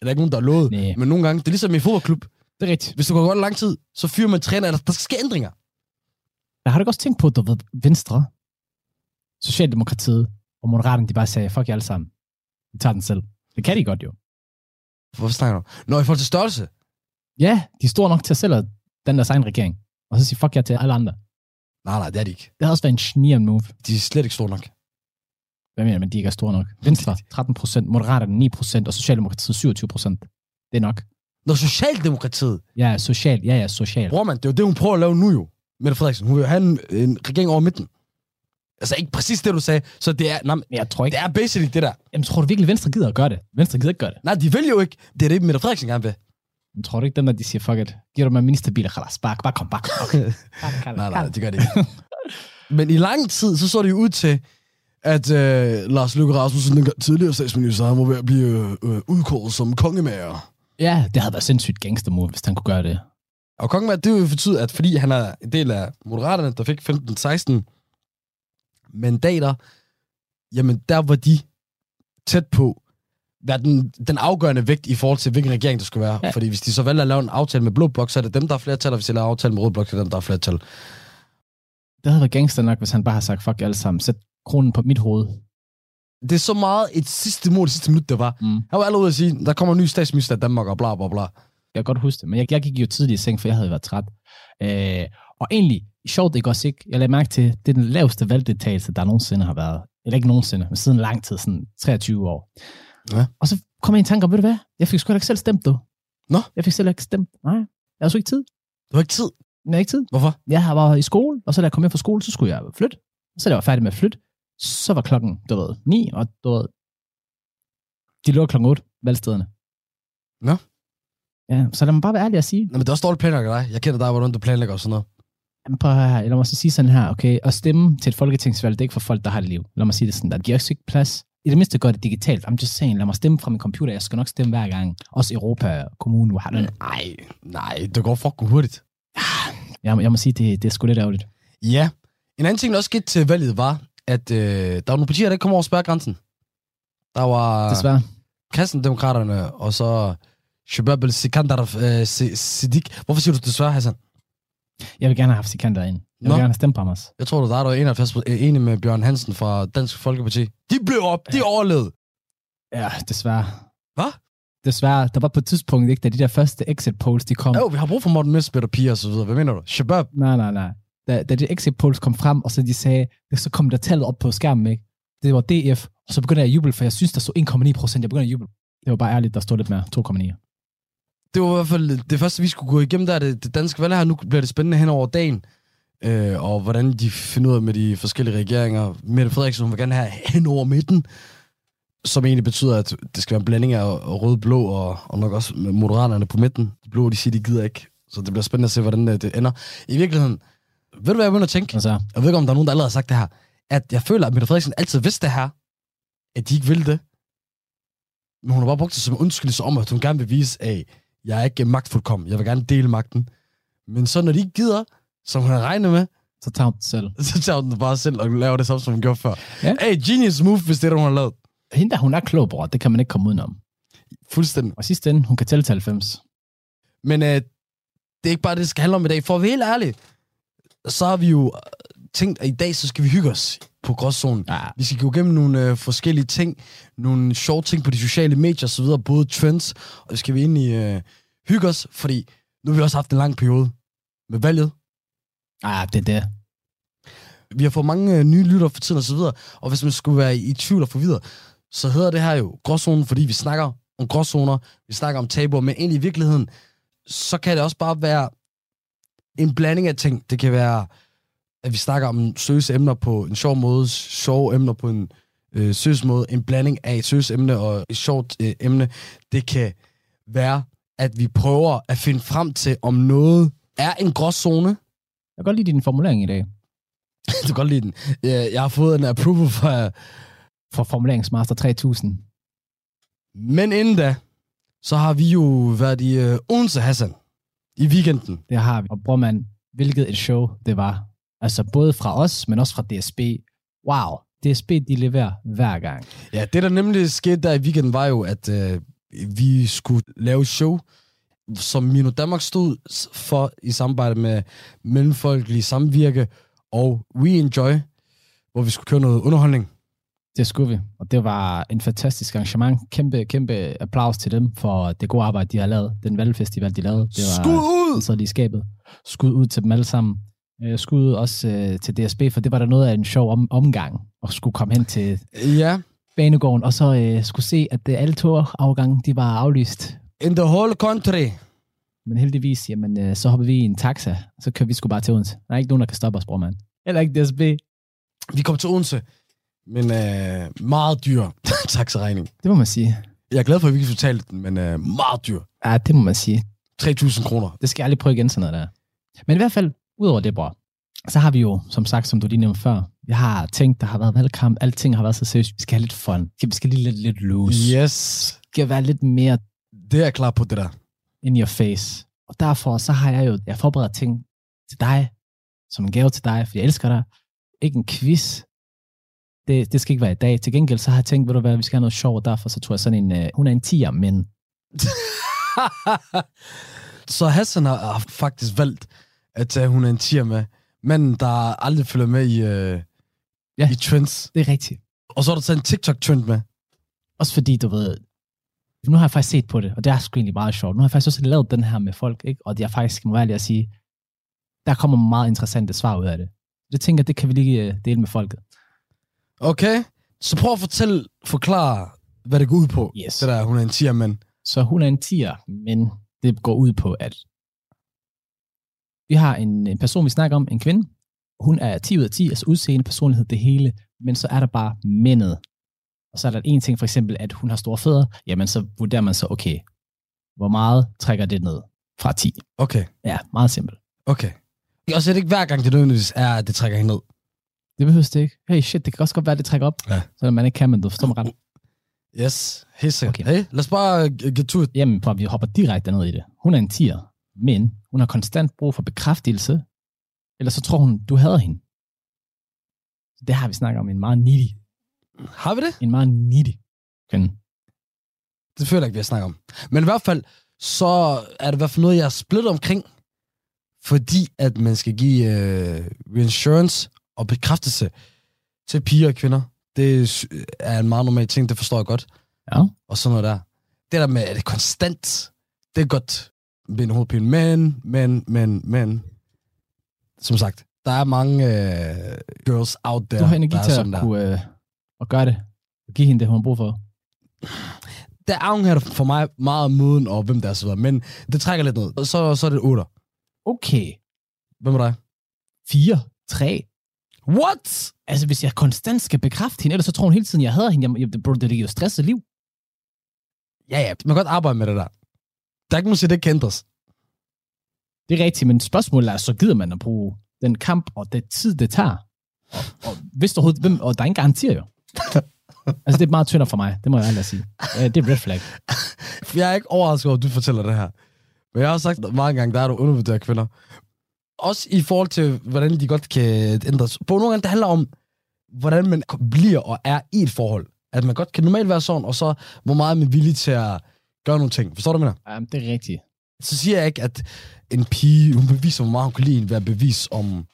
Er der ikke nogen, der er lovet. Nej. Men nogle gange, det er ligesom i fodboldklub. Det er rigtigt. Hvis du går godt lang tid, så fyrer man træner, eller der skal ændringer. Jeg har du ikke også tænkt på, at du ved, Venstre, Socialdemokratiet og Moderaterne, de bare sagde, fuck jer alle sammen. Vi tager den selv. Det kan de godt jo. Hvorfor snakker du? Nå, i forhold til størrelse. Ja, de er store nok til at sælge den deres egen regering. Og så sige fuck jer til alle andre. Nej, nej, det er de ikke. Det har også været en sneeren move. De er slet ikke store nok. Hvad mener man, de ikke er store nok? Venstre 13 procent, Moderaterne 9 procent, og Socialdemokratiet 27 procent. Det er nok. Når Socialdemokratiet, Ja, social. Ja, ja, social. bror man, det er jo det, hun prøver at lave nu jo. Mette Frederiksen, hun vil have en, en regering over midten. Altså ikke præcis det, du sagde. Så det er, nej, jeg tror ikke... det er basically det der. Jamen, tror du virkelig, Venstre gider at gøre det? Venstre gider ikke gøre det. Nej, de vil jo ikke. Det er det, Mette Frederiksen gerne vil. Men tror du ikke, dem der, de siger, fuck it. Giver du mig ministerbiler, khalas. Bare, bare kom, bare kom. Okay. Nej, nej, det gør det ikke. Men i lang tid, så så det jo ud til, at øh, Lars Løkke Rasmussen, den tidligere statsminister, han var ved at blive øh, udkåret som kongemager. Ja, det havde været sindssygt gangster move, hvis han kunne gøre det. Og kongemager, det vil betyde, at fordi han er en del af Moderaterne, der fik 15-16 mandater, jamen der var de tæt på, være den, den afgørende vægt i forhold til, hvilken regering det skulle være. Ja. Fordi hvis de så valgte at lave en aftale med Blå Blok, så er det dem, der er flertal, og hvis de laver aftale med Rød Blok, så er det dem, der er flertal. Det havde været gangster nok, hvis han bare havde sagt, fuck jer alle sammen, sæt kronen på mit hoved. Det er så meget et sidste mål, det sidste minut, det var. Mm. Han var allerede at sige, der kommer en ny statsminister af Danmark, og bla bla bla. Jeg kan godt huske det, men jeg, jeg gik jo tidligt i seng, for jeg havde været træt. Øh, og egentlig, sjovt ikke også ikke, jeg lagde mærke til, det er den laveste valgdeltagelse, der nogensinde har været. Eller ikke nogensinde, men siden lang tid, sådan 23 år. Ja. Og så kom jeg i en tanke om, ved du hvad, jeg fik sgu ikke selv stemt, du. Nå. Jeg fik selv ikke stemt. Nej, jeg havde sgu ikke tid. Du har ikke tid. Jeg havde ikke tid. Hvorfor? Jeg har været i skole, og så da jeg kom hjem fra skole, så skulle jeg flytte. Og så da jeg var færdig med at flytte, så var klokken, du ved, 9, og du ved, de lukker klokken 8, valgstederne. Nå. Ja, så lad mig bare være ærlig at sige, Nå, men det er også dårligt planlægger dig. Jeg kender dig, hvordan du planlægger og sådan noget. Jamen, prøv at her. Lad mig så sige sådan her, okay? At stemme til et folketingsvalg, det er ikke for folk, der har et liv. Lad mig sige det sådan, der giver også ikke plads. I det mindste gør det digitalt. I'm just saying, lad mig stemme fra min computer. Jeg skal nok stemme hver gang. Også Europa Kommune, har den. Nej, nej, det går fucking hurtigt. Jeg, jeg må sige, det, det er sgu lidt ærgerligt. Ja. En anden ting, der også skete til valget, var, at øh, der var nogle partier, der ikke kom over spærgrænsen. Der var Desværre. kristendemokraterne, og så Shabab al-Sikandar øh, Si- Siddiq. Hvorfor siger du desværre, Hassan? Jeg vil gerne have haft Sikander ind. Jeg vil Nå. gerne have stemt på ham også. Jeg tror, du der er der 71 øh, enig med Bjørn Hansen fra Dansk Folkeparti. De blev op, de overlevede. Ja, desværre. Hvad? Desværre. Der var på et tidspunkt, ikke, da de der første exit polls, de kom. Jo, vi har brug for Morten Messerschmidt og Pia og så videre. Hvad mener du? Shabab? Nej, nej, nej. Da, da de exit polls kom frem, og så de sagde, så kom der tallet op på skærmen, ikke? Det var DF, og så begyndte jeg at juble, for jeg synes, der stod 1,9 procent. Jeg begyndte at juble. Det var bare ærligt, der stod lidt mere. 2,9. Det var i hvert fald det første, vi skulle gå igennem, der er det, det danske valg her. Nu bliver det spændende hen over dagen. Øh, og hvordan de finder ud af med de forskellige regeringer. Mette Frederiksen, hun vil gerne have hen over midten. Som egentlig betyder, at det skal være en blanding af rød-blå og, og nok også moderaterne på midten. De blå, de siger, de gider ikke. Så det bliver spændende at se, hvordan øh, det ender. I virkeligheden, ved du hvad jeg begynder at tænke? Og så, Jeg ved ikke, om der er nogen, der allerede har sagt det her. At jeg føler, at Mette Frederiksen altid vidste det her. At de ikke ville det. Men hun har bare brugt det som undskyldelse om, at hun gerne vil vise, at jeg er ikke magtfuldkommen. Jeg vil gerne dele magten. Men så når de ikke gider, som hun har regnet med, så tager hun det selv. så tager hun det bare selv og laver det samme, som hun gjorde før. Ja. Hey, genius move, hvis det er hun har lavet. Hende der, hun er klog, bror. Det kan man ikke komme udenom. Fuldstændig. Og sidst ende, hun kan tælle til 90. Men øh, det er ikke bare det, det skal handle om i dag. For at være helt ærlig, så har vi jo øh, tænkt, at i dag så skal vi hygge os på gråzonen. Ja, Vi skal gå igennem nogle øh, forskellige ting, nogle sjove ting på de sociale medier osv., både trends, og så skal vi ind i øh, hygge os, fordi nu har vi også haft en lang periode med valget. ah, det er det. Vi har fået mange øh, nye lyttere for tiden osv., og, og hvis man skulle være i, i tvivl og forvirret, så hedder det her jo gråzonen, fordi vi snakker om gråzoner, vi snakker om tabuer, men egentlig i virkeligheden, så kan det også bare være en blanding af ting. Det kan være, at vi snakker om seriøse emner på en sjov måde, sjove emner på en øh, seriøs måde, en blanding af et seriøst emne og et sjovt øh, emne. Det kan være, at vi prøver at finde frem til, om noget er en gråzone. Jeg kan godt lide din formulering i dag. du kan godt lide den. Jeg, har fået en approval fra... For formuleringsmaster 3000. Men inden da, så har vi jo været i øh, Odense Hassan i weekenden. Det har vi. Og bror man, hvilket et show det var. Altså både fra os, men også fra DSB. Wow. DSB, de leverer hver gang. Ja, det der nemlig skete der i weekenden, var jo, at øh, vi skulle lave et show, som Mino Danmark stod for i samarbejde med Mellemfolkelig Samvirke og We Enjoy, hvor vi skulle køre noget underholdning. Det skulle vi. Og det var en fantastisk arrangement. Kæmpe, kæmpe applaus til dem for det gode arbejde, de har lavet. Den valgfestival, de lavede. Det var, Skud ud! Så de skabet. Skud ud til dem alle sammen. Øh, Skud ud også øh, til DSB, for det var der noget af en sjov om, omgang. Og skulle komme hen til Ja, banegården, og så øh, skulle se, at øh, alle togafgange, de var aflyst. in the whole country. Men heldigvis, jamen, øh, så hopper vi i en taxa, så kører vi sgu bare til Odense. Der er ikke nogen, der kan stoppe os, bror, mand. Heller ikke DSB. Vi kom til Odense, men øh, meget dyr taxaregning. Det må man sige. Jeg er glad for, at vi ikke fortalte den, men øh, meget dyr. Ja, det må man sige. 3.000 kroner. Det skal jeg aldrig prøve igen, sådan noget der. Men i hvert fald, udover det, bror, så har vi jo, som sagt, som du lige nævnte før, vi har tænkt, der har været valgkamp, alting har været så seriøst, vi skal have lidt fun. Vi skal lige lidt, lidt loose. Yes. Vi skal være lidt mere Det er jeg klar på, det der. in your face. Og derfor, så har jeg jo, jeg forberedt ting til dig, som en gave til dig, for jeg elsker dig. Ikke en quiz, Det, det skal ikke være i dag. Til gengæld så har jeg tænkt, ved du hvad, vi skal have noget sjov, og derfor så tror jeg sådan en, øh, hun er en tiger, men Så Hassan har, har faktisk valgt at tage hun er en tier med. Manden, der aldrig følger med i, øh, Ja. i trends. det er rigtigt. Og så har du taget en TikTok-trend med. Også fordi, du ved, nu har jeg faktisk set på det, og det er sgu egentlig meget sjovt. Nu har jeg faktisk også lavet den her med folk, ikke? og jeg faktisk må være at sige, der kommer meget interessante svar ud af det. Det tænker jeg, det kan vi lige øh, dele med folket. Okay? Så prøv at fortælle, forklare, hvad det går ud på. Yes. Det der, hun er en tier, men... Så hun er en tiger, men det går ud på, at vi har en, en person, vi snakker om, en kvinde. Hun er 10 ud af 10, altså udseende, personlighed, det hele. Men så er der bare mændet. Og så er der en ting, for eksempel, at hun har store fødder. Jamen, så vurderer man så, okay, hvor meget trækker det ned fra 10? Okay, Ja, meget simpelt. okay. Og så er det ikke hver gang, det nødvendigvis er, at det trækker hende ned. Det behøves det ikke. Hey, shit, det kan også godt være, at det trækker op. Ja. Så man ikke kan, men du forstår mig ret. Yes, helt sikkert. Okay. Hey, lad os bare uh, get to it. Jamen, prøv, vi hopper direkte ned i det. Hun er en tiger, men hun har konstant brug for bekræftelse, eller så tror hun, du hader hende. Så det har vi snakket om en meget needy, Har vi det? en meget needy kvinde. Det føler jeg ikke, vi har snakket om. Men i hvert fald, så er det i hvert fald noget, jeg er splittet omkring, fordi at man skal give uh, reinsurance og bekræftelse til piger og kvinder. Det er en meget normal ting, det forstår jeg godt. Ja. Og sådan noget der. Det der med, at det er konstant, det er godt ved en hovedpine. Men, men, men, men, som sagt, der er mange uh, girls out there, Du har energi er til at kunne øh, at gøre det. Og give hende det, hun har brug for. der afhænger for mig meget af moden og hvem der er så videre. Men det trækker lidt ned. Så, så er det 8. Okay. Hvem er dig? 4, 3. What? Altså, hvis jeg konstant skal bekræfte hende, ellers så tror hun hele tiden, jeg hader hende. Jamen, jamen, bro, det er jo stresset liv. Ja, ja. Man kan godt arbejde med det der. Der er ikke nogen, der siger, det kan ændres. Det er rigtigt, men spørgsmålet er, så gider man at bruge den kamp og det tid, det tager. Og, og hvis overhovedet, hvem, og der er ingen garantier jo. altså, det er meget tyndere for mig, det må jeg ærligt sige. Det er red flag. Jeg er ikke overrasket over, at du fortæller det her. Men jeg har sagt mange gange, der er du undervurderet kvinder. Også i forhold til, hvordan de godt kan ændres. På nogle gange, det handler om, hvordan man bliver og er i et forhold. At man godt kan normalt være sådan, og så hvor meget man er villig til at gøre nogle ting. Forstår du, hvad jeg mener? Jamen, det er rigtigt. så siger jeg ikke, at en pige, hun beviser, hvor meget hun kan lide en, være bevis om,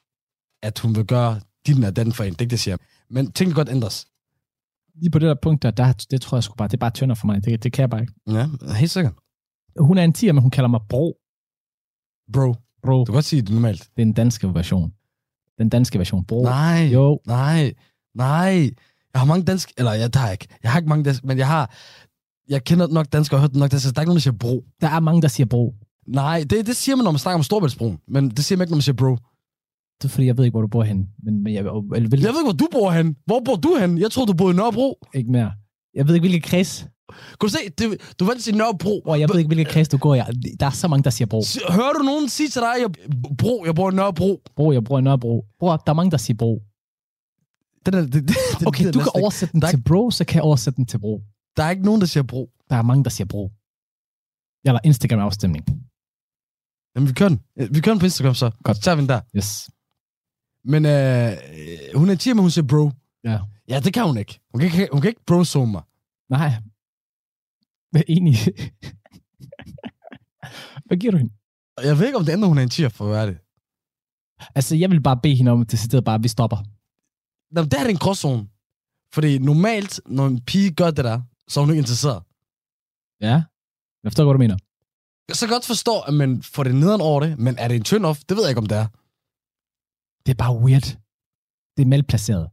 at hun vil gøre din og den for en. Det er ikke det, jeg siger. Men ting kan godt ændres. Lige på det der punkt, der, der det tror jeg sgu bare, det er bare tynder for mig. Det, det kan jeg bare ikke. Ja, helt sikkert. Hun er en tiger, men hun kalder mig bro. Bro, Bro, du kan godt sige det normalt. det er den danske version. Den danske version, bro. Nej, Jo, nej, nej. Jeg har mange danske, eller ja, har jeg ikke. Jeg har ikke mange danske, men jeg har, jeg kender nok dansk og hørt nok dansk. Der er ikke nogen, der siger bro. der er mange, der siger bro. Nej, det, det siger man, når man snakker om Storbæltsbroen. Men det siger man ikke, når man siger bro. Det er fordi, jeg ved ikke, hvor du bor henne. Men, men jeg, eller, vil, Jeg ved ikke, hvor du bor hen. Hvor bor du hen? Jeg troede, du boede i Nørrebro. ikke mere. Jeg ved ikke, hvilken kreds. Kunne du se, det, du at sige Nørrebro. Og jeg ved ikke, hvilken kreds du går i. Der er så mange, der siger bro. Hører du nogen sige til dig, jeg, bro, jeg bor i Nørrebro? Bro, jeg bor i Nørrebro. Bro, der er mange, der siger bro. Det der, det, det, Okay, det, du kan oversætte den Der er til bro, så kan jeg oversætte den til bro. Der er ikke nogen, der siger bro. Der er mange, der siger bro. Eller Instagram-afstemning. Jamen, vi kører den. Vi kører den på Instagram, så. Godt. Så tager vi den der. Yes. Men øh, hun er en tier, men hun siger bro. Ja. Ja, det kan hun ikke. Hun kan ikke, hun kan ikke bro mig. Nej. Hvad enig? Hvad giver du hende? Jeg ved ikke, om det ændrer, hun er en tier, for at være det. Altså, jeg vil bare bede hende om, at det sidder bare, vi stopper. Jamen, der er det en gråzone. Fordi normalt, når en pige gør det der, så er hun ikke interesseret. Ja. Jeg forstår, hvad du mener. Jeg så godt forstå, at man får det nederen over det, men er det en turn off? Det ved jeg ikke, om det er. Det er bare weird. Det er malplaceret.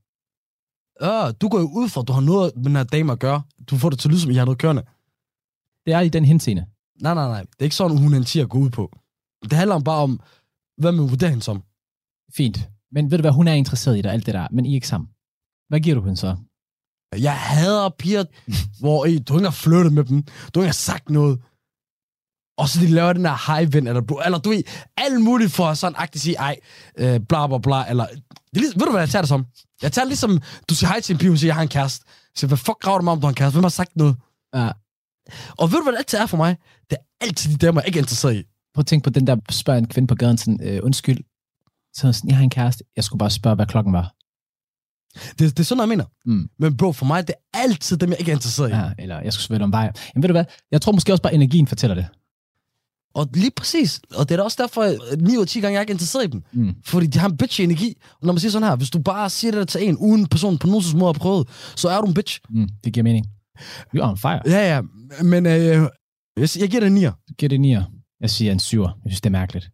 Øh, du går jo ud fra, at du har noget med den her dame at gøre. Du får det til at lyde, som I har noget kørende. Det er i den henseende. Nej, nej, nej. Det er ikke sådan, hun er en tier at gå ud på. Det handler bare om, hvad man vurderer hende som. Fint. Men ved du hvad, hun er interesseret i dig, alt det der. Men I er ikke sammen. Hvad giver du hende så? Jeg hader piger, hvor I, du har ikke engang flyttet med dem. Du har ikke engang sagt noget. Og så de laver den der high ven, eller, eller du ved, alt muligt for at sådan agtigt sige, ej, øh, bla bla bla, eller... Det er ligesom, ved du, hvad jeg tager det som? Jeg tager det ligesom, du siger hej til en pige, hun siger, jeg har en kæreste. Så hvad fuck graver du mig om, du har en kæreste? Hvem har sagt noget? Ja. Og ved du, hvad det altid er for mig? Det er altid de damer, jeg ikke er interesseret i. Prøv at tænke på den der, spørger en kvinde på gaden sådan, øh, undskyld. Så sådan, jeg har en kæreste. Jeg skulle bare spørge, hvad klokken var. Det, det er sådan, jeg mener. Mm. Men bro, for mig, det er altid dem, jeg ikke er interesseret i. Ja, eller jeg skulle svælge om vej. Jamen ved du hvad, jeg tror måske også bare, energien fortæller det. Og lige præcis. Og det er da også derfor, at 9 ud af 10 gange, jeg er ikke interesseret i dem. Mm. Fordi de har en bitch energi. Og når man siger sådan her, hvis du bare siger det der til en, uden personen på nogen som måde har prøvet, så er du en bitch. Mm, det giver mening. You are on fire. Ja, ja. Men øh, jeg, jeg giver det en 9'er. Du giver det 9'er. Jeg siger en 7'er. Jeg synes, det er mærkeligt.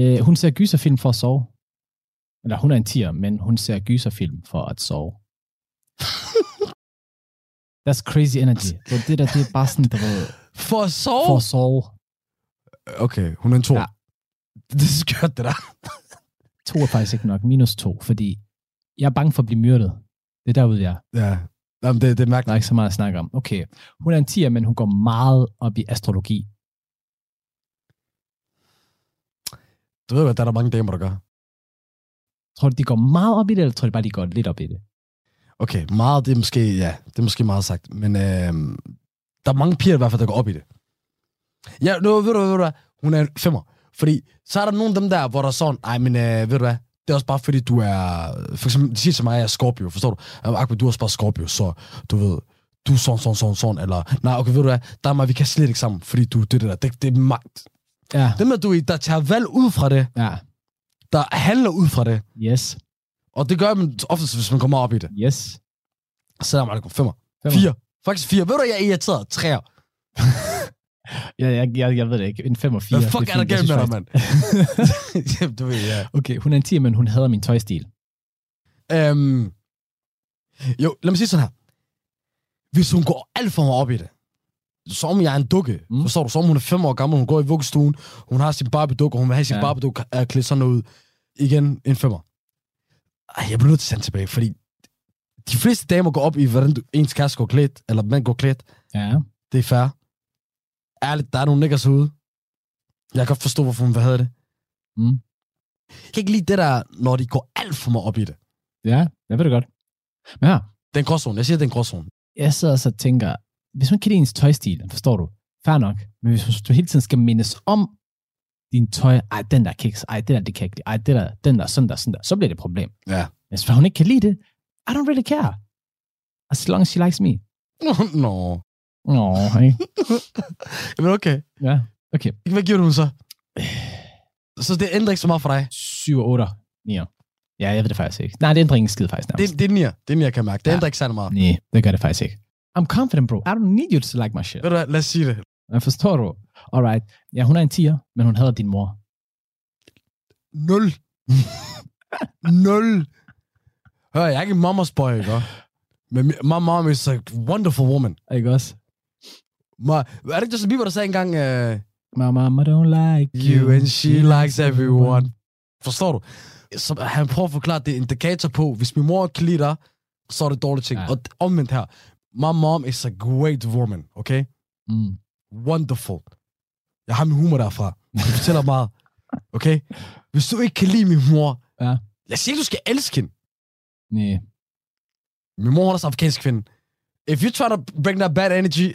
Øh, hun ser gyserfilm for at sove. Eller hun er en 10'er, men hun ser gyserfilm for at sove. That's crazy energy. Så det der, det er bare sådan, du ved, For at sove? for at sove. Okay, hun er en 2. Ja. Ja. Det er skørt, det der. To er faktisk ikke nok. Minus to, fordi jeg er bange for at blive myrdet. Det er derude, jeg er. Ja. Jamen, det, det er Der mærkeligt. er ikke så meget at snakke om. Okay, hun er en 10'er, men hun går meget op i astrologi. Du ved godt, der er der mange damer, der gør. Tror du, de går meget op i det, eller tror du bare, de går lidt op i det? Okay, meget, det er måske, ja, det er måske meget sagt. Men øh, der er mange piger i hvert fald, der går op i det. Ja, nu ved du, ved du hvad, hun er en femmer. Fordi så er der nogle af dem der, hvor der er sådan, ej, men øh, ved du hvad, det er også bare fordi, du er... For eksempel, de siger til mig, at jeg er Scorpio, forstår du? Akbar, du er også bare Scorpio, så du ved, du er sådan, sådan, sådan, sådan, eller, nej, okay, ved du hvad, der er mig, vi kan slet ikke sammen, fordi du, det, det der, det, det er magt. Ja. Det med, at du der tager valg ud fra det, Ja. der handler ud fra det, Yes. og det gør man oftest, hvis man kommer op i det. Yes. Salam alaikum, femmer. Femmer. Fire. Faktisk fire. Ved du, jeg er irriteret? Træer. Ja, jeg, jeg, jeg ved det ikke. En 5 og 4. Hvad fuck er der galt med dig, mand? Jamen, du ved, ja. Okay, hun er en 10, men hun hader min tøjstil. Øhm, jo, lad mig sige sådan her. Hvis hun går alt for meget op i det, som jeg er en dukke, Mm. forstår du, som hun er fem år gammel, hun går i vuggestuen, hun har sin Barbie-dukke, og hun vil have sin Ja. Barbie-dukke er klædt sådan ud. Igen, en femmer. Ej, jeg bliver nødt til at sende tilbage, fordi de fleste damer går op i, hvordan du, ens kæreste går klædt, eller mand går klædt. Ja. Det er fair. Ærligt, der er nogle niggers ude. Jeg kan godt forstå, hvorfor hun have det. Mm. Jeg kan ikke lide det der, når de går alt for meget op i det. Ja, jeg ved det godt. Men ja, Det er en gråzone. Jeg siger, det er en gråzone. jeg sidder så og tænker, hvis man kan lide ens tøjstil, forstår du, fair nok. Men hvis du hele tiden skal mindes om din tøj, ej, den der kiks, ej, det der, det kan ikke lide, ej, det der, den der, sådan der, sådan der, så bliver det et problem. Ja. Hvis hun ikke kan lide det, I don't really care. As long as she likes me. Nå. Nå, hey. Men okay. Ja, okay. Hvad giver du den så? Så det ændrer ikke så meget for dig? 7 og 8. 9. Ja, jeg ved det faktisk ikke. Nej, det ændrer ingen skid faktisk. nærmest. Det, det er nier. Det er nier, kan jeg mærke. Det Ja. ændrer ikke særlig meget. Nej, det gør det faktisk ikke. I'm confident, bro. I don't need you to like my shit. Ved du hvad, lad os sige det. Jeg forstår du. Alright. Ja, hun er en tiger, men hun hader din mor. Nul. Nul. Hør, jeg er ikke en mamas boy, ikke? Men my mom is a wonderful woman. Ikke også? Ma, er det ikke Justin Bieber, der sagde engang, uh, My mama don't like you. you and she likes everyone. Forstår du? Så han prøver at forklare, at det er indikator på, hvis min mor kan lide dig, så er det dårlige ting. Ja. Og omvendt her, my mom is a great woman, okay? Mm. Wonderful. Jeg har min humor derfra. Det fortæller meget. Okay? Hvis du ikke kan lide min mor, Ja. jeg siger ikke, du skal elske hende. Nej. Min mor er også afrikansk kvinde. If you try to bring that bad energy,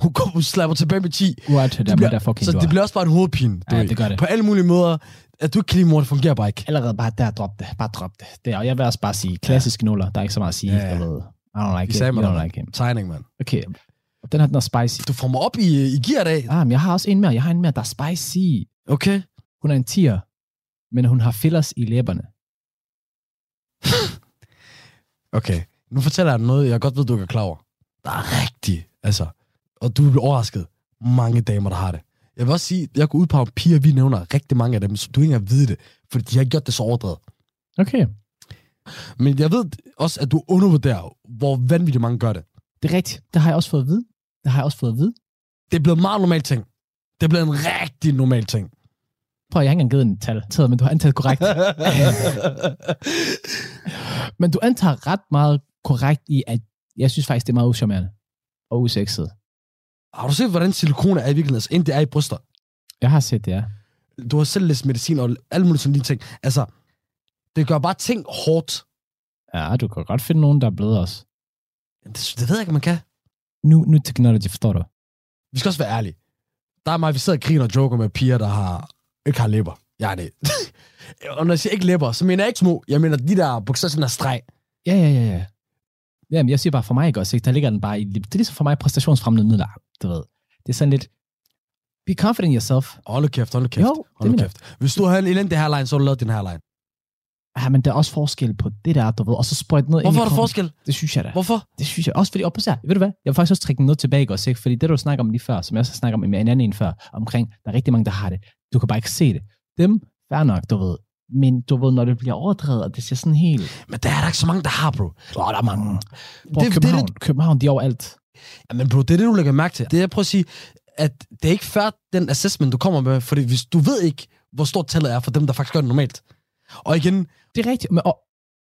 hun kommer og slapper tilbage med 10. What the bliver, der fucking så det er. bliver også bare en hovedpine. Ja, det gør det. På alle mulige måder. At du ikke kan lide mor, det fungerer bare ikke. Allerede bare der, drop det. Bare drop det. det og jeg vil også bare sige, klassiske nuller, der er ikke så meget at sige. Ja, ja. Jeg ved. I don't like sagde You mig don't like him. Tegning, mand. Okay. Den her, den er spicy. Du får mig op i, i gear dag. Ah, men jeg har også en mere. Jeg har en mere, der er spicy. Okay. Hun er en tiger, men hun har fillers i læberne. Okay. Nu fortæller jeg dig noget, jeg godt ved, du ikke er klar over. Der er rigtig, altså, og du vil blive overrasket, mange damer, der har det. Jeg vil også sige, jeg går ud på piger, vi nævner rigtig mange af dem, som du ikke engang ved det, fordi de har gjort det så overdrevet. Okay. Men jeg ved også, at du undervurderer, hvor vanvittigt mange gør det. Det er rigtigt. Det har jeg også fået at vide. Det har jeg også fået at vide. Det er blevet en meget normal ting. Det er blevet en rigtig normal ting. Prøv, jeg har ikke engang givet en tal, taget, men du har antaget korrekt. men du antager ret meget korrekt i, at jeg synes faktisk, det er meget uschammerende og usekset. Har du set, hvordan silikon er i virkeligheden, altså inden det er i bryster? Jeg har set det, ja. Du har selv læst medicin og alle mulige sådan ting. Altså, det gør bare ting hårdt. Ja, du kan godt finde nogen, der er blevet os. Det, det ved jeg ikke, man kan. Nu, nu technology, forstår du? Vi skal også være ærlige. Der er mig, vi sidder og griner og joker med piger, der har, ikke har læber. Jeg er det. Og når jeg siger ikke læber, så mener jeg ikke små. Jeg mener de der bukser, sådan der streg. Ja, ja, ja, ja. Jamen, jeg siger bare for mig, ikke også? Ikke? Der ligger den bare i... Det er ligesom for mig præstationsfremmende midler, du ved. Det er sådan lidt... Be confident in yourself. Hold kæft, hold kæft. Jo, det hold kæft. Hvis du havde en elendig hairline, så du lavet din hairline. Ja, men der er også forskel på det der, du ved. Og så sprøjt noget Hvorfor er i der kroppen. forskel? Det synes jeg da. Hvorfor? Det synes jeg også, fordi på sig. Ved du hvad? Jeg vil faktisk også trække noget tilbage, ikke også, ikke? Fordi det, du snakker om lige før, som jeg også snakker om med en anden en før, omkring, der er rigtig mange, der har det. Du kan bare ikke se det. Dem, fair nok, du ved. Men du ved, når det bliver overdrevet, og det ser sådan helt... Men der er der ikke så mange, der har, bro. Åh, der er mange. Bro, Det- det København, det- København, de er overalt. Ja, men bro, det er det, du lægger mærke til. Det er, jeg prøver at sige, at det er ikke fair, den assessment, du kommer med, fordi hvis du ved ikke, hvor stort tallet er for dem, der faktisk gør det normalt. Og igen, Det er rigtigt. Men, og,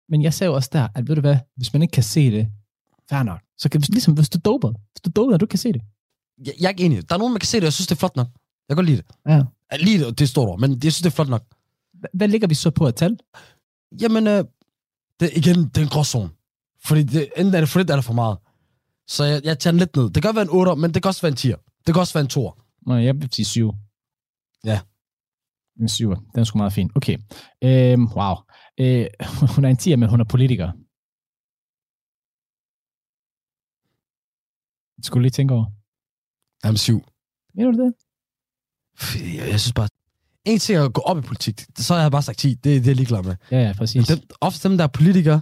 men jeg sagde jo også der, at ved du hvad, hvis man ikke kan se det, fair nok. Så kan, ligesom hvis du doper, hvis du doper, du kan se det. jeg, jeg er ikke enig. Der er nogen, man kan se det, og jeg synes, det er flot nok. Jeg kan godt lide det. Ja. Jeg lide det, det er stort ord, men jeg synes, det er flot nok. Hva- Hvad ligger vi så på at tal? Jamen, øh, det, igen, det er en gråzone. Fordi det, enten er det for lidt, eller for meget. Så jeg, jeg tager den lidt ned. Det kan godt være en 8, men det kan også være en 10. Det kan også være en 2. Nå, jeg vil sige syv. Ja. En syv. Den er sgu meget fin. Okay. Øhm, wow. Øh, hun er en tier, men hun er politiker. Det skulle lige tænke over. Jamen, 7. Mener du det? Jeg, jeg synes bare... En ting er at gå op i politik. Så har jeg bare sagt 10. Det, det er jeg ligeglad med. Ja, ja, Men præcis. dem, ofte dem, der er politikere...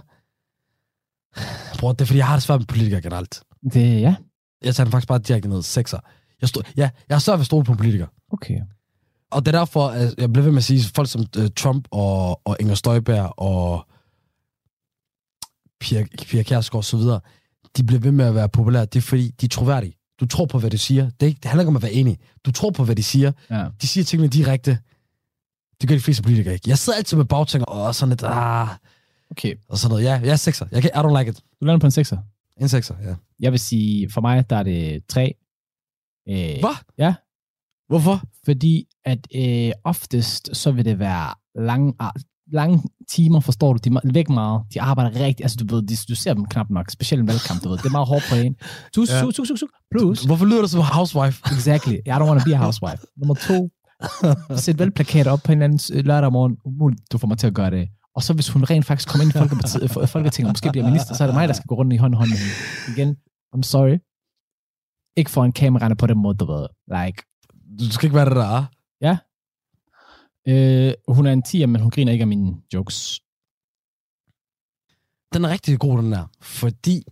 Bror, det er fordi, jeg har det svært med politikere generelt. Det, ja. Jeg tager den faktisk bare direkte ned. 6'er. Jeg, stod, ja, jeg har svært ved at stole på en politiker. Okay. Og det er derfor, at jeg bliver ved med at sige, folk som uh, Trump og, og Inger Støjberg og Pia, Pia Kjærsgaard og så videre, de bliver ved med at være populære. Det er fordi, de er troværdige. Du tror på, hvad de siger. Det, er ikke, det handler ikke om at være enig. Du tror på, hvad de siger. Ja. De siger tingene direkte. Det gør de fleste politikere ikke. Jeg sidder altid med bagtænger og sådan lidt, ah, Okay. og sådan noget. Ja, jeg er sekser. Jeg kan, I don't like it. Du lander på en sekser. En sekser, ja. Jeg vil sige, for mig, der er det tre. Øh, Hvad? Ja. Hvorfor? Fordi at øh, oftest, så vil det være lange, ah, lange timer, forstår du, de er væk meget. De arbejder rigtig, altså du ved, de, du ser dem knap nok, specielt en valgkamp, du ved. Det er meget hårdt på en. Tus, Ja. tus, tus, tus. Plus, Hvorfor lyder du som housewife? exactly, I don't want to be a housewife. Nummer to, sæt valgplakater op på en anden øh, lørdag morgen, umuligt, du får mig til at gøre det. Og så hvis hun rent faktisk kommer ind i Folketinget, og måske bliver minister, så er det mig, der skal gå rundt i hånd i hånd med hende. Igen, I'm sorry. Ikke for en kameraerne på den måde, du ved. Like, Du skal ikke være det der. ah. Øh, hun er en tier, men hun griner ikke af mine jokes. Den er rigtig god, den der. Fordi...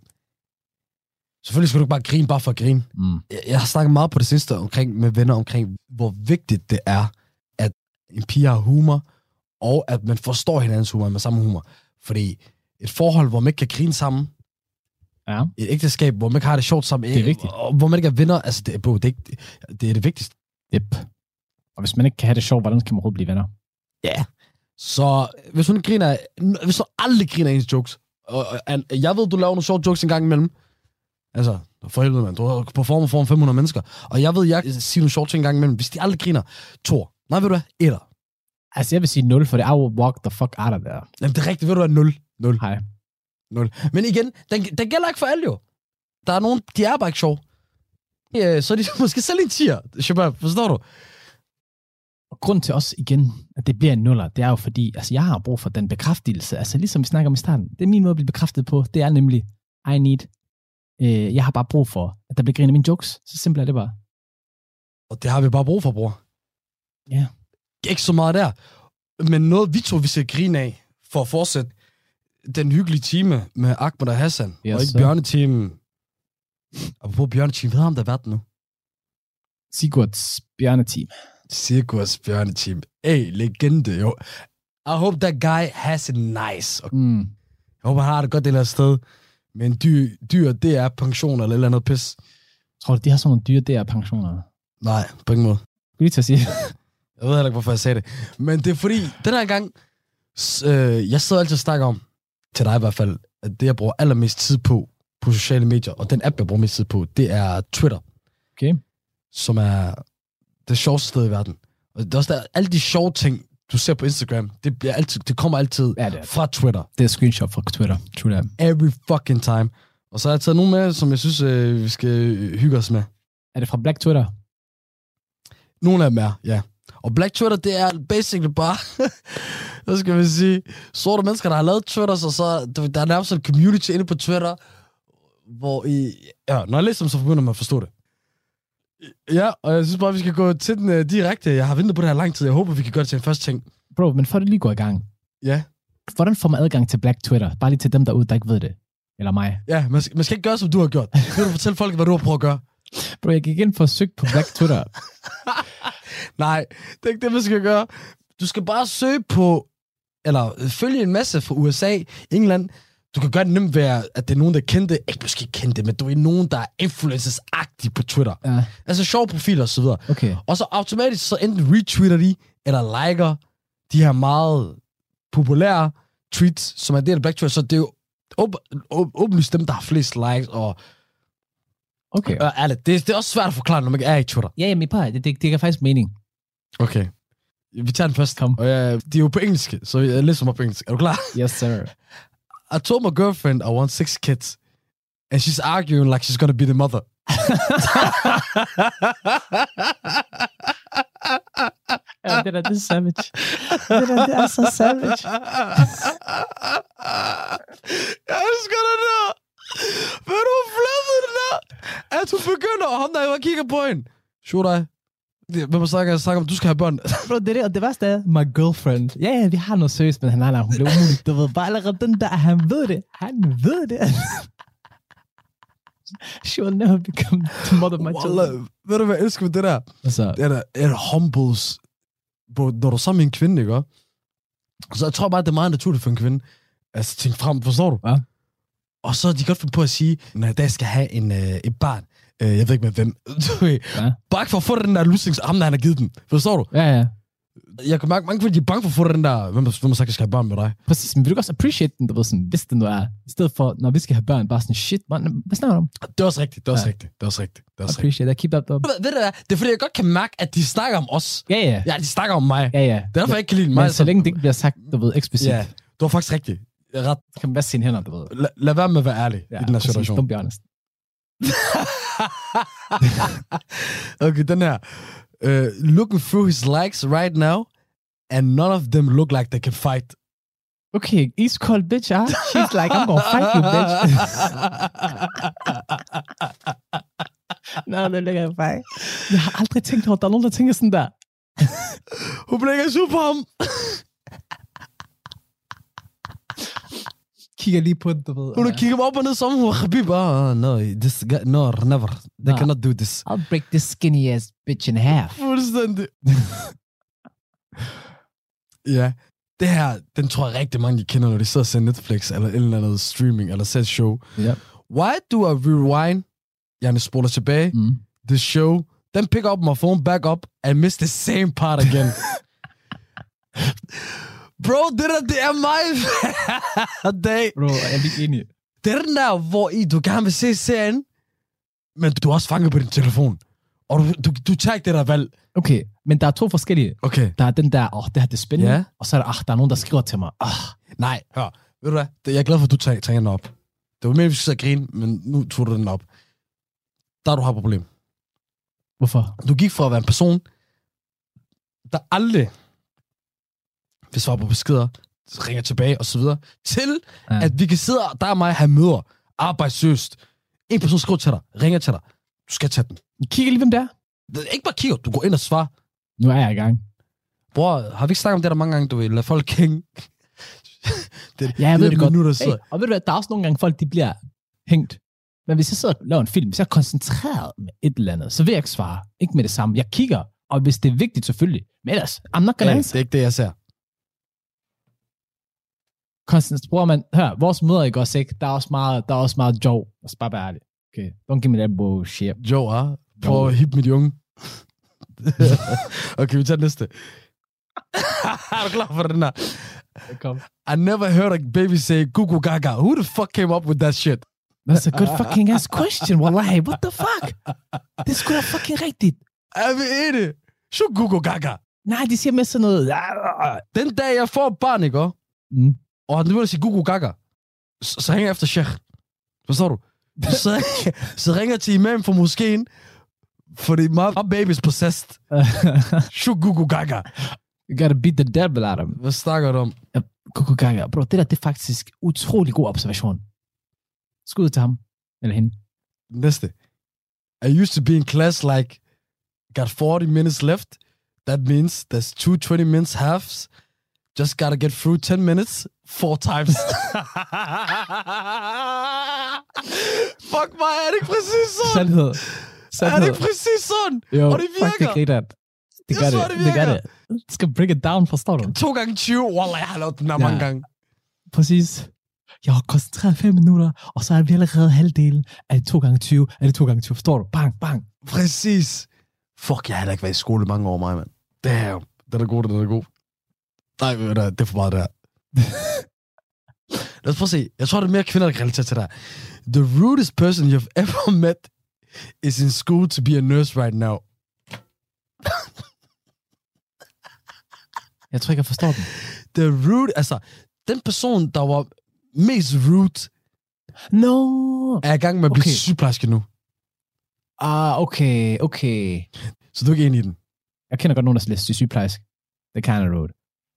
Selvfølgelig skal du ikke bare grine bare for at grine. Mm. Jeg, jeg har snakket meget på det sidste omkring, med venner omkring, hvor vigtigt det er, at en pige har humor, og at man forstår hinandens humor med samme humor. Fordi et forhold, hvor man ikke kan grine sammen, Ja. et ægteskab, hvor man ikke har det sjovt sammen, Det er vigtigt. og hvor man ikke er venner, altså det, bro, det, er, ikke, det er det vigtigste. Yep. Og hvis man ikke kan have det sjovt, hvordan kan man overhovedet blive venner? Så hvis hun griner, hvis hun aldrig griner af ens jokes, og, og, og jeg ved, du laver nogle sjove jokes en gang imellem, altså, for helvede, man, du har performet foran 500 mennesker, og jeg ved, jeg siger nogle sjove ting en gang imellem, hvis de aldrig griner, to. Nej, ved du hvad? Etter. Altså, jeg vil sige 0, for det er jo walk the fuck out of there. Jamen, det er rigtigt, ved du hvad? 0. 0. Hej. 0. Men igen, den, den gælder ikke for alle jo. Der er nogen, de er bare ikke sjove. Øh, så er de måske selv en tier, Shabab, forstår du? Og grund til os igen, at det bliver en nuller, det er jo fordi, altså jeg har brug for den bekræftelse. Altså ligesom vi snakker om i starten. Det er min måde at blive bekræftet på. Det er nemlig, I need. Øh, jeg har bare brug for, at der bliver grinet mine jokes. Så simpelt er det bare. Og det har vi bare brug for, bror. Ja. Ikke så meget der. Men noget, vi to vi skal grine af, for at fortsætte den hyggelige time med Ahmed og Hassan, Yes, og ikke bjørnetimen. Og på bjørnetimen, hvad har ham der været nu? Sigurds bjørneteam. Cirkus bjørneteam. Ey, legende, jo. I hope that guy has it nice. Og Mm. jeg håber, han har det godt det her sted. Men dyr, dyr, det er pension eller et eller andet pis. Tror du, de har sådan nogle dyre der pensioner? Nej, på ingen måde. Skal lige til at sige? Jeg ved heller ikke, hvorfor jeg sagde det. Men det er fordi, den her gang, øh, jeg sidder altid og snakker om, til dig i hvert fald, at det, jeg bruger allermest tid på, på sociale medier, og den app, jeg bruger mest tid på, det er Twitter, Okay. som er det sjoveste sted i verden. Og det er også der, alle de sjove ting, du ser på Instagram, det, bliver altid, det kommer altid Ja, det er, fra Twitter. det er screenshot fra Twitter. True that. Every fucking time. Og så har jeg taget nogle med, som jeg synes, øh, vi skal hygge os med. Er det fra Black Twitter? Nogle af dem er, ja. Og Black Twitter, det er basically bare, hvad skal man sige, sorte mennesker, der har lavet Twitter, så, så der er nærmest en community inde på Twitter, hvor I, ja, når jeg læser dem, så begynder man at forstå det. Ja, og jeg synes bare, vi skal gå til den uh, direkte. Jeg har ventet på det her lang tid. Jeg håber, vi kan gøre det til en første ting. Bro, men for det lige går i gang. Ja. Hvordan får man adgang til Black Twitter? Bare lige til dem derude, der ikke ved det. Eller mig. Ja, man skal, man skal ikke gøre, som du har gjort. Vil du fortælle folk, hvad du har prøvet at gøre? Bro, jeg gik ind for at søge på Black Twitter. Nej, det er ikke det, man skal gøre. Du skal bare søge på, eller følge en masse fra USA, England. Du kan gøre det nemt ved, at det er nogen, der kendte, ikke måske kendte, men du er nogen, der er influencers-agtige på Twitter. Ja, Altså sjove profiler og så videre. okay. Og så automatisk så enten retweeter de, eller liker de her meget populære tweets, som er del af Black Twitter. Så det er jo åb- åb- åbenlyst dem, der har flest likes, og Okay. øh, ærligt, det, det er også svært at forklare, når man ikke er i Twitter. Ja, jamen, prøv, at- det, det, det giver faktisk mening. Okay. Vi tager den først. Kom. Og, øh, de er jo på engelsk, så jeg læser op på engelsk. Er du klar? Yes, sir. I told my girlfriend I want six kids. And she's arguing like she's gonna be the mother. Ja, det der, det er savage. Det der, det er så savage. jeg elsker det der. Ved du, hvor flippet det der? At hun begynder, og ham der jo kigger på hende. Shoot dig. Hvem snakker jeg snakker om, du skal have børn. Bro, det er det, og det værste er, my girlfriend. Ja, ja, vi har noget seriøst, men han har hun blev umuligt. Du ved, bare allerede den der, han ved det. Han ved det. She will never become the mother of my children. Ved du, hvad jeg elsker med det der? Altså, Det er er humbles. Bro, når du er sammen med en kvinde, ikke? Så jeg tror bare, det er meget naturligt for en kvinde. Altså, tænk frem, forstår du? Ja. Og så de godt finde på at sige, når jeg dag skal have en, øh, et barn, øh, jeg ved ikke med hvem, du ved, Ja. bare for at få den der losings, ham der han har givet dem. Forstår du? ja, ja. Jeg kan mærke, mange kvinder, de er bange for at få den der, hvem, hvem har sagt, jeg skal have børn med dig. Præcis, men vil du også appreciate den, du ved, sådan, hvis det nu er, i stedet for, når vi skal have børn, bare sådan, shit, man, hvad snakker du om? Det er også rigtigt, det er også Ja. rigtigt, det er også rigtigt. Det er også rigtigt. Appreciate that, keep up. Ved, ved du hvad? Det er fordi, jeg godt kan mærke, at de snakker om os. Ja, ja. Ja, de snakker om mig. Ja, ja. Det er derfor, jeg ikke kan lide mig. Men så længe det ikke bliver sagt, du ved, eksplicit, Ja, du har faktisk rigtigt. Ret. kan bare sine hænder, du ved. La, lad være med at være ærlig Ja, i den her situation. Don't be honest. okay, den her. Uh, looking through his likes right now, and none of them look like they can fight. Okay, East Cold bitch, ah. She's like, I'm gonna fight you, bitch. Nå, det ligger jeg bare. Jeg har aldrig tænkt over, at der er nogen, der tænker sådan der. Hun sur på ham. Kigger lige på den, du ved. Hun kigget mig op og ned som hun Habib. Oh, no, this guy, no, never. They Nah. cannot do this. I'll break this skinny ass bitch in half. Fuldstændig. ja, det her, den tror jeg rigtig mange, de kender, når de sidder og ser Netflix, eller et eller andet streaming, eller ser show. Ja. Why do I rewind, jeg spoler tilbage, Mm. the show, then pick up my phone back up, and miss the same part again? Bro, det der, det er mig hver dag. Bro, jeg er lige enig. Det er den der, hvor I, du gerne vil se serien, men du er også fanget på din telefon. Og du, du, du tager ikke det der valg. Okay, men der er to forskellige. Okay. Der er den der, åh, oh, det her det er spændende. Ja. Og så er der, ah, der er nogen, der skriver til mig. Ah, Nej, hør. Ved du hvad? Jeg er glad for, at du tager, tager den op. Det var mere, sidde og grine, men nu tog du den op. Der du har et problem. hvorfor? Du gik fra at være en person, der aldrig vil svare på beskeder, ringer tilbage og så videre, til Ja. at vi kan sidde, der og mig have møder, arbejdssøst. En person skriver til dig, ringer til dig. Du skal tage den. Kigger lige, hvem det er. Ikke bare kigger, du går ind og svarer. Nu er jeg i gang. Bror, har vi ikke snakket om det der mange gange, du vil lade folk hænge? det, Ja, jeg ved det godt. Minutter, Hey, og ved du hvad, der er også nogle gange folk, de bliver hængt. Men hvis jeg sidder og laver en film, hvis jeg er koncentreret med et eller andet, så vil jeg ikke svare. Ikke med det samme. Jeg kigger, og hvis det er vigtigt, selvfølgelig. Men ellers, I'm not gonna Ja, answer. det er ikke det, jeg ser. Konstant, bror man, hør, vores møder i går ikke, der er også meget, der er også meget joke. Lad os bare være ærlig. Okay, don't give me that bullshit. Joe, ah. Prøv at hippe mit unge. okay, vi tager næste. er du klar for den her? Kom. I never heard a baby say gugu gaga. Who the fuck came up with that shit? That's a good fucking ass question, wallahi. What the fuck? Det er sgu da fucking rigtigt. Er vi enige? Shoo gugu gaga. Nej, de siger med sådan noget. Den dag, jeg får barn, ikke? også? Mm. Og han begynder at sige gugu gaga. Så, så hænger jeg efter Sheikh. Forstår du? Så, så ringer jeg til imam fra moskeen. Fordi my, my baby's possessed. Shugugu gaga. you gotta beat the devil out of him. Hvad snakker du om? Kuku Gaga. Bro, det der, det er faktisk utrolig god observation. Skud til ham. Eller hende. Næste. I used to be in class like, got 40 minutes left. That means there's two 20 minutes halves. Just gotta get through 10 minutes four times. Fuck mig, er det ikke præcis sådan? Sandhed. Er Sandhed. det ikke præcis sådan? Jo, Og det fuck, det virker. griner. Det gør tror, det. det Det gør virker. det. Du skal break it down, forstår du? To gange 20. Wallah, jeg har lavet den der Ja. mange gange. Præcis. Jeg har koncentreret 5 minutter, og så er vi allerede halvdelen. Er det 2 gange 20? Er det 2 gange 20? Forstår du? Bang, bang. Præcis. Fuck, jeg har heller ikke været i skole mange år, mig, mand. Damn. Den er god, den er god. Nej, det er for meget, det her. Lad os prøve at se. Jeg tror, det er mere kvinder, der kan relatere til her. The rudest person you've ever met is in school to be a nurse right now. Jeg tror ikke, jeg forstår den. The rude, altså, den person, der var mest rude, No. er i gang med at blive Okay. sygeplejerske nu. Ah, okay, okay. Så du er ikke enig i den? Jeg kender godt nogen, der læser til sygeplejersk. Det kan jeg road.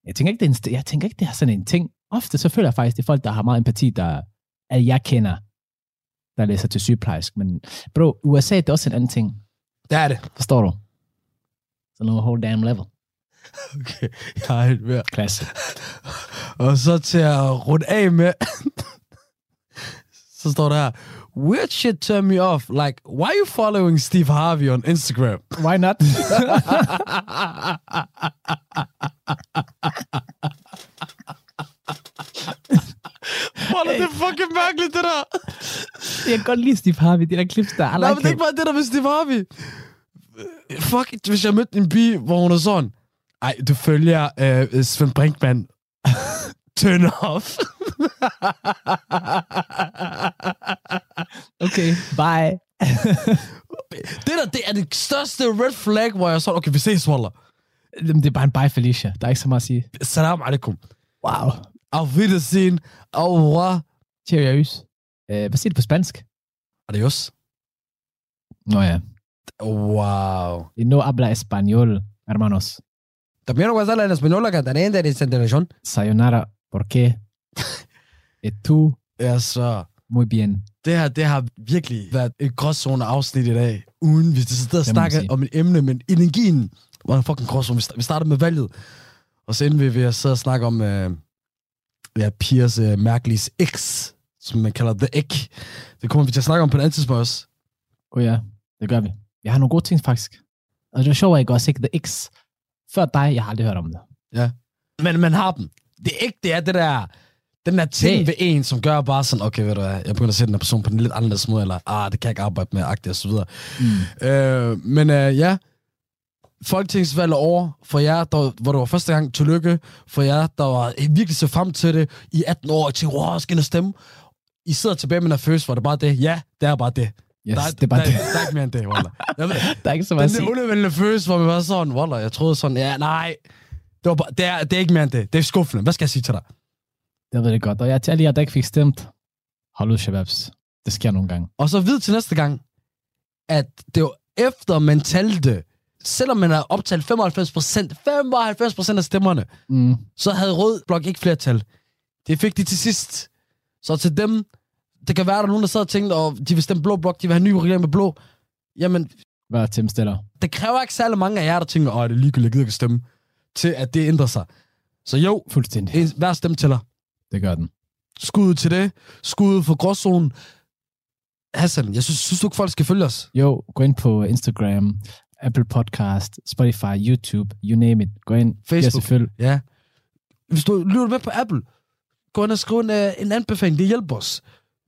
Jeg tænker ikke, det er, en, jeg tænker ikke, det er sådan en ting. Ofte så føler jeg faktisk, det er folk, der har meget empati, der, at jeg kender, der læser til sygeplejersk. Men bro, USA det er også en anden ting. Det er det. Forstår du? Så no whole damn level. Okay, jeg er helt mere. Klasse. Og så til at runde af med, så står der her, weird shit turn me off. Like, why are you following Steve Harvey on Instagram? Why not? Wallah, det er mærkeligt, det der. jeg kan godt lide Steve Harvey, de der clips der. I Nej, men det er ikke bare det der med Steve Harvey. Fuck, hvis jeg mødte en bi, hvor hun er sådan, ej, du følger øh, Svend Brinkmann. Turn off. Okay, bye. det der, det er det største red flag, hvor jeg er sådan, okay, vi ses. Jamen, Det er bare en bye, Felicia. Der er ikke så meget at sige. Salam alaikum. Wow. Auf Wiedersehen. Au revoir. Cheerios. Øh, hvad siger det på spansk? Adios. Nå ja. Wow. Y no habla español, hermanos. También no hablar en español, que también de descentración. Sayonara, ¿por qué? Et tú, Ja, så. muy bien. Det her, det har virkelig været et gråzone afsnit i dag, uden vi sidder og snakker om et emne, men energien var en fucking gråzone. Vi sta- Vi startede med valget, og så endte vi ved at sidde og snakke om øh, ja, Piers øh, mærkelige X, som man kalder The Egg. Det kommer vi til at snakke om på et andet tidspunkt også. Oh ja, det gør vi. Jeg har nogle gode ting, faktisk. Og det var sjovt, at jeg også ikke The X. Før dig, jeg har aldrig hørt om det. Men man har dem. Det er ikke, det er det der, den der ting Det- ved en, som gør bare sådan, okay, ved du hvad, jeg begynder at se den her person på en lidt anderledes måde, eller, ah, det kan jeg ikke arbejde med, agtigt og så videre. Mm. Øh, men øh, ja, Folketingsvalg er over for jer, der, hvor det var første gang. Tillykke for jer, der var virkelig så frem til det i 18 år. Jeg tænkte, wow, jeg skal ind og stemme. I sidder tilbage med den følelse, hvor det bare det. Ja, det er bare det. Yes, der, er, det er bare der, det. Der, er ikke mere end det, ved, Der er ikke så meget den at der undervældende følelse, hvor man var sådan, Wallah, jeg troede sådan, ja, nej. Det, var bare, det, er, det er ikke mere end det. Det er skuffende. Hvad skal jeg sige til dig? Jeg ved det godt. Og jeg til alle jer, der ikke fik stemt. Hold ud, shababs. Det sker nogle gange. Og så vid til næste gang, at det var efter man talte, selvom man har optalt 95 procent, 95 procent af stemmerne, Mm. så havde Rød Blok ikke flertal. Det fik de til sidst. Så til dem, det kan være, der er nogen, der sad og tænkte, og de vil stemme Blå Blok, de vil have en ny regering med Blå. Jamen, Hvad Tim Stiller? det kræver ikke særlig mange af jer, der tænker, åh, det er ligegyldigt, jeg ikke stemme, til at det ændrer sig. Så jo, Fuldstændig. en, hver stemme tæller. Det gør den. Skud til det. Skud for gråzonen. Hassan, jeg synes, synes du ikke, folk skal følge os? Jo, gå ind på Instagram, Apple Podcast, Spotify, YouTube, you name it. Gå ind. Facebook. Ja. Hvis du lytter med på Apple, gå ind og skriv en, uh, en anbefaling. Det hjælper os.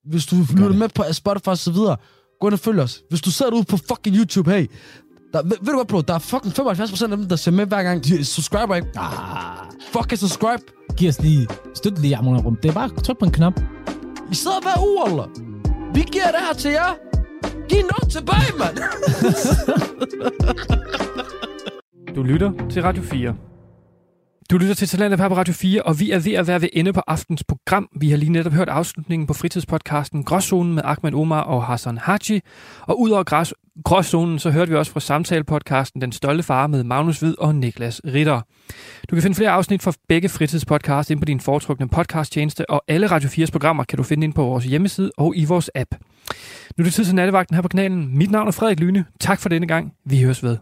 Hvis du lytter med på Spotify og så videre, gå ind og følg os. Hvis du sidder derude på fucking YouTube, hey, der, ved, ved du hvad, bro? Der er fucking 75% af dem, der ser med hver gang. De subscriber ikke. Ah, Fucking subscribe. giv os lige, støt lige Amon Rum. Det er bare tryk på en knap. I sidder hver uge, eller? Vi giver det her til jer. Giv noget tilbage, mand. Du lytter til Radio 4. Du lytter til Talentet på Radio 4, og vi er ved at være ved ende på aftens program. Vi har lige netop hørt afslutningen på fritidspodcasten Gråzonen med Ahmed Omar og Hassan Haji. Og udover græs, Gråzonen, så hørte vi også fra samtalepodcasten Den Stolte Far med Magnus Hvid og Niklas Ritter. Du kan finde flere afsnit fra begge fritidspodcasts ind på din foretrukne podcasttjeneste, og alle Radio 4's programmer kan du finde ind på vores hjemmeside og i vores app. Nu er det tid til nattevagten her på kanalen. Mit navn er Frederik Lyne. Tak for denne gang. Vi høres ved.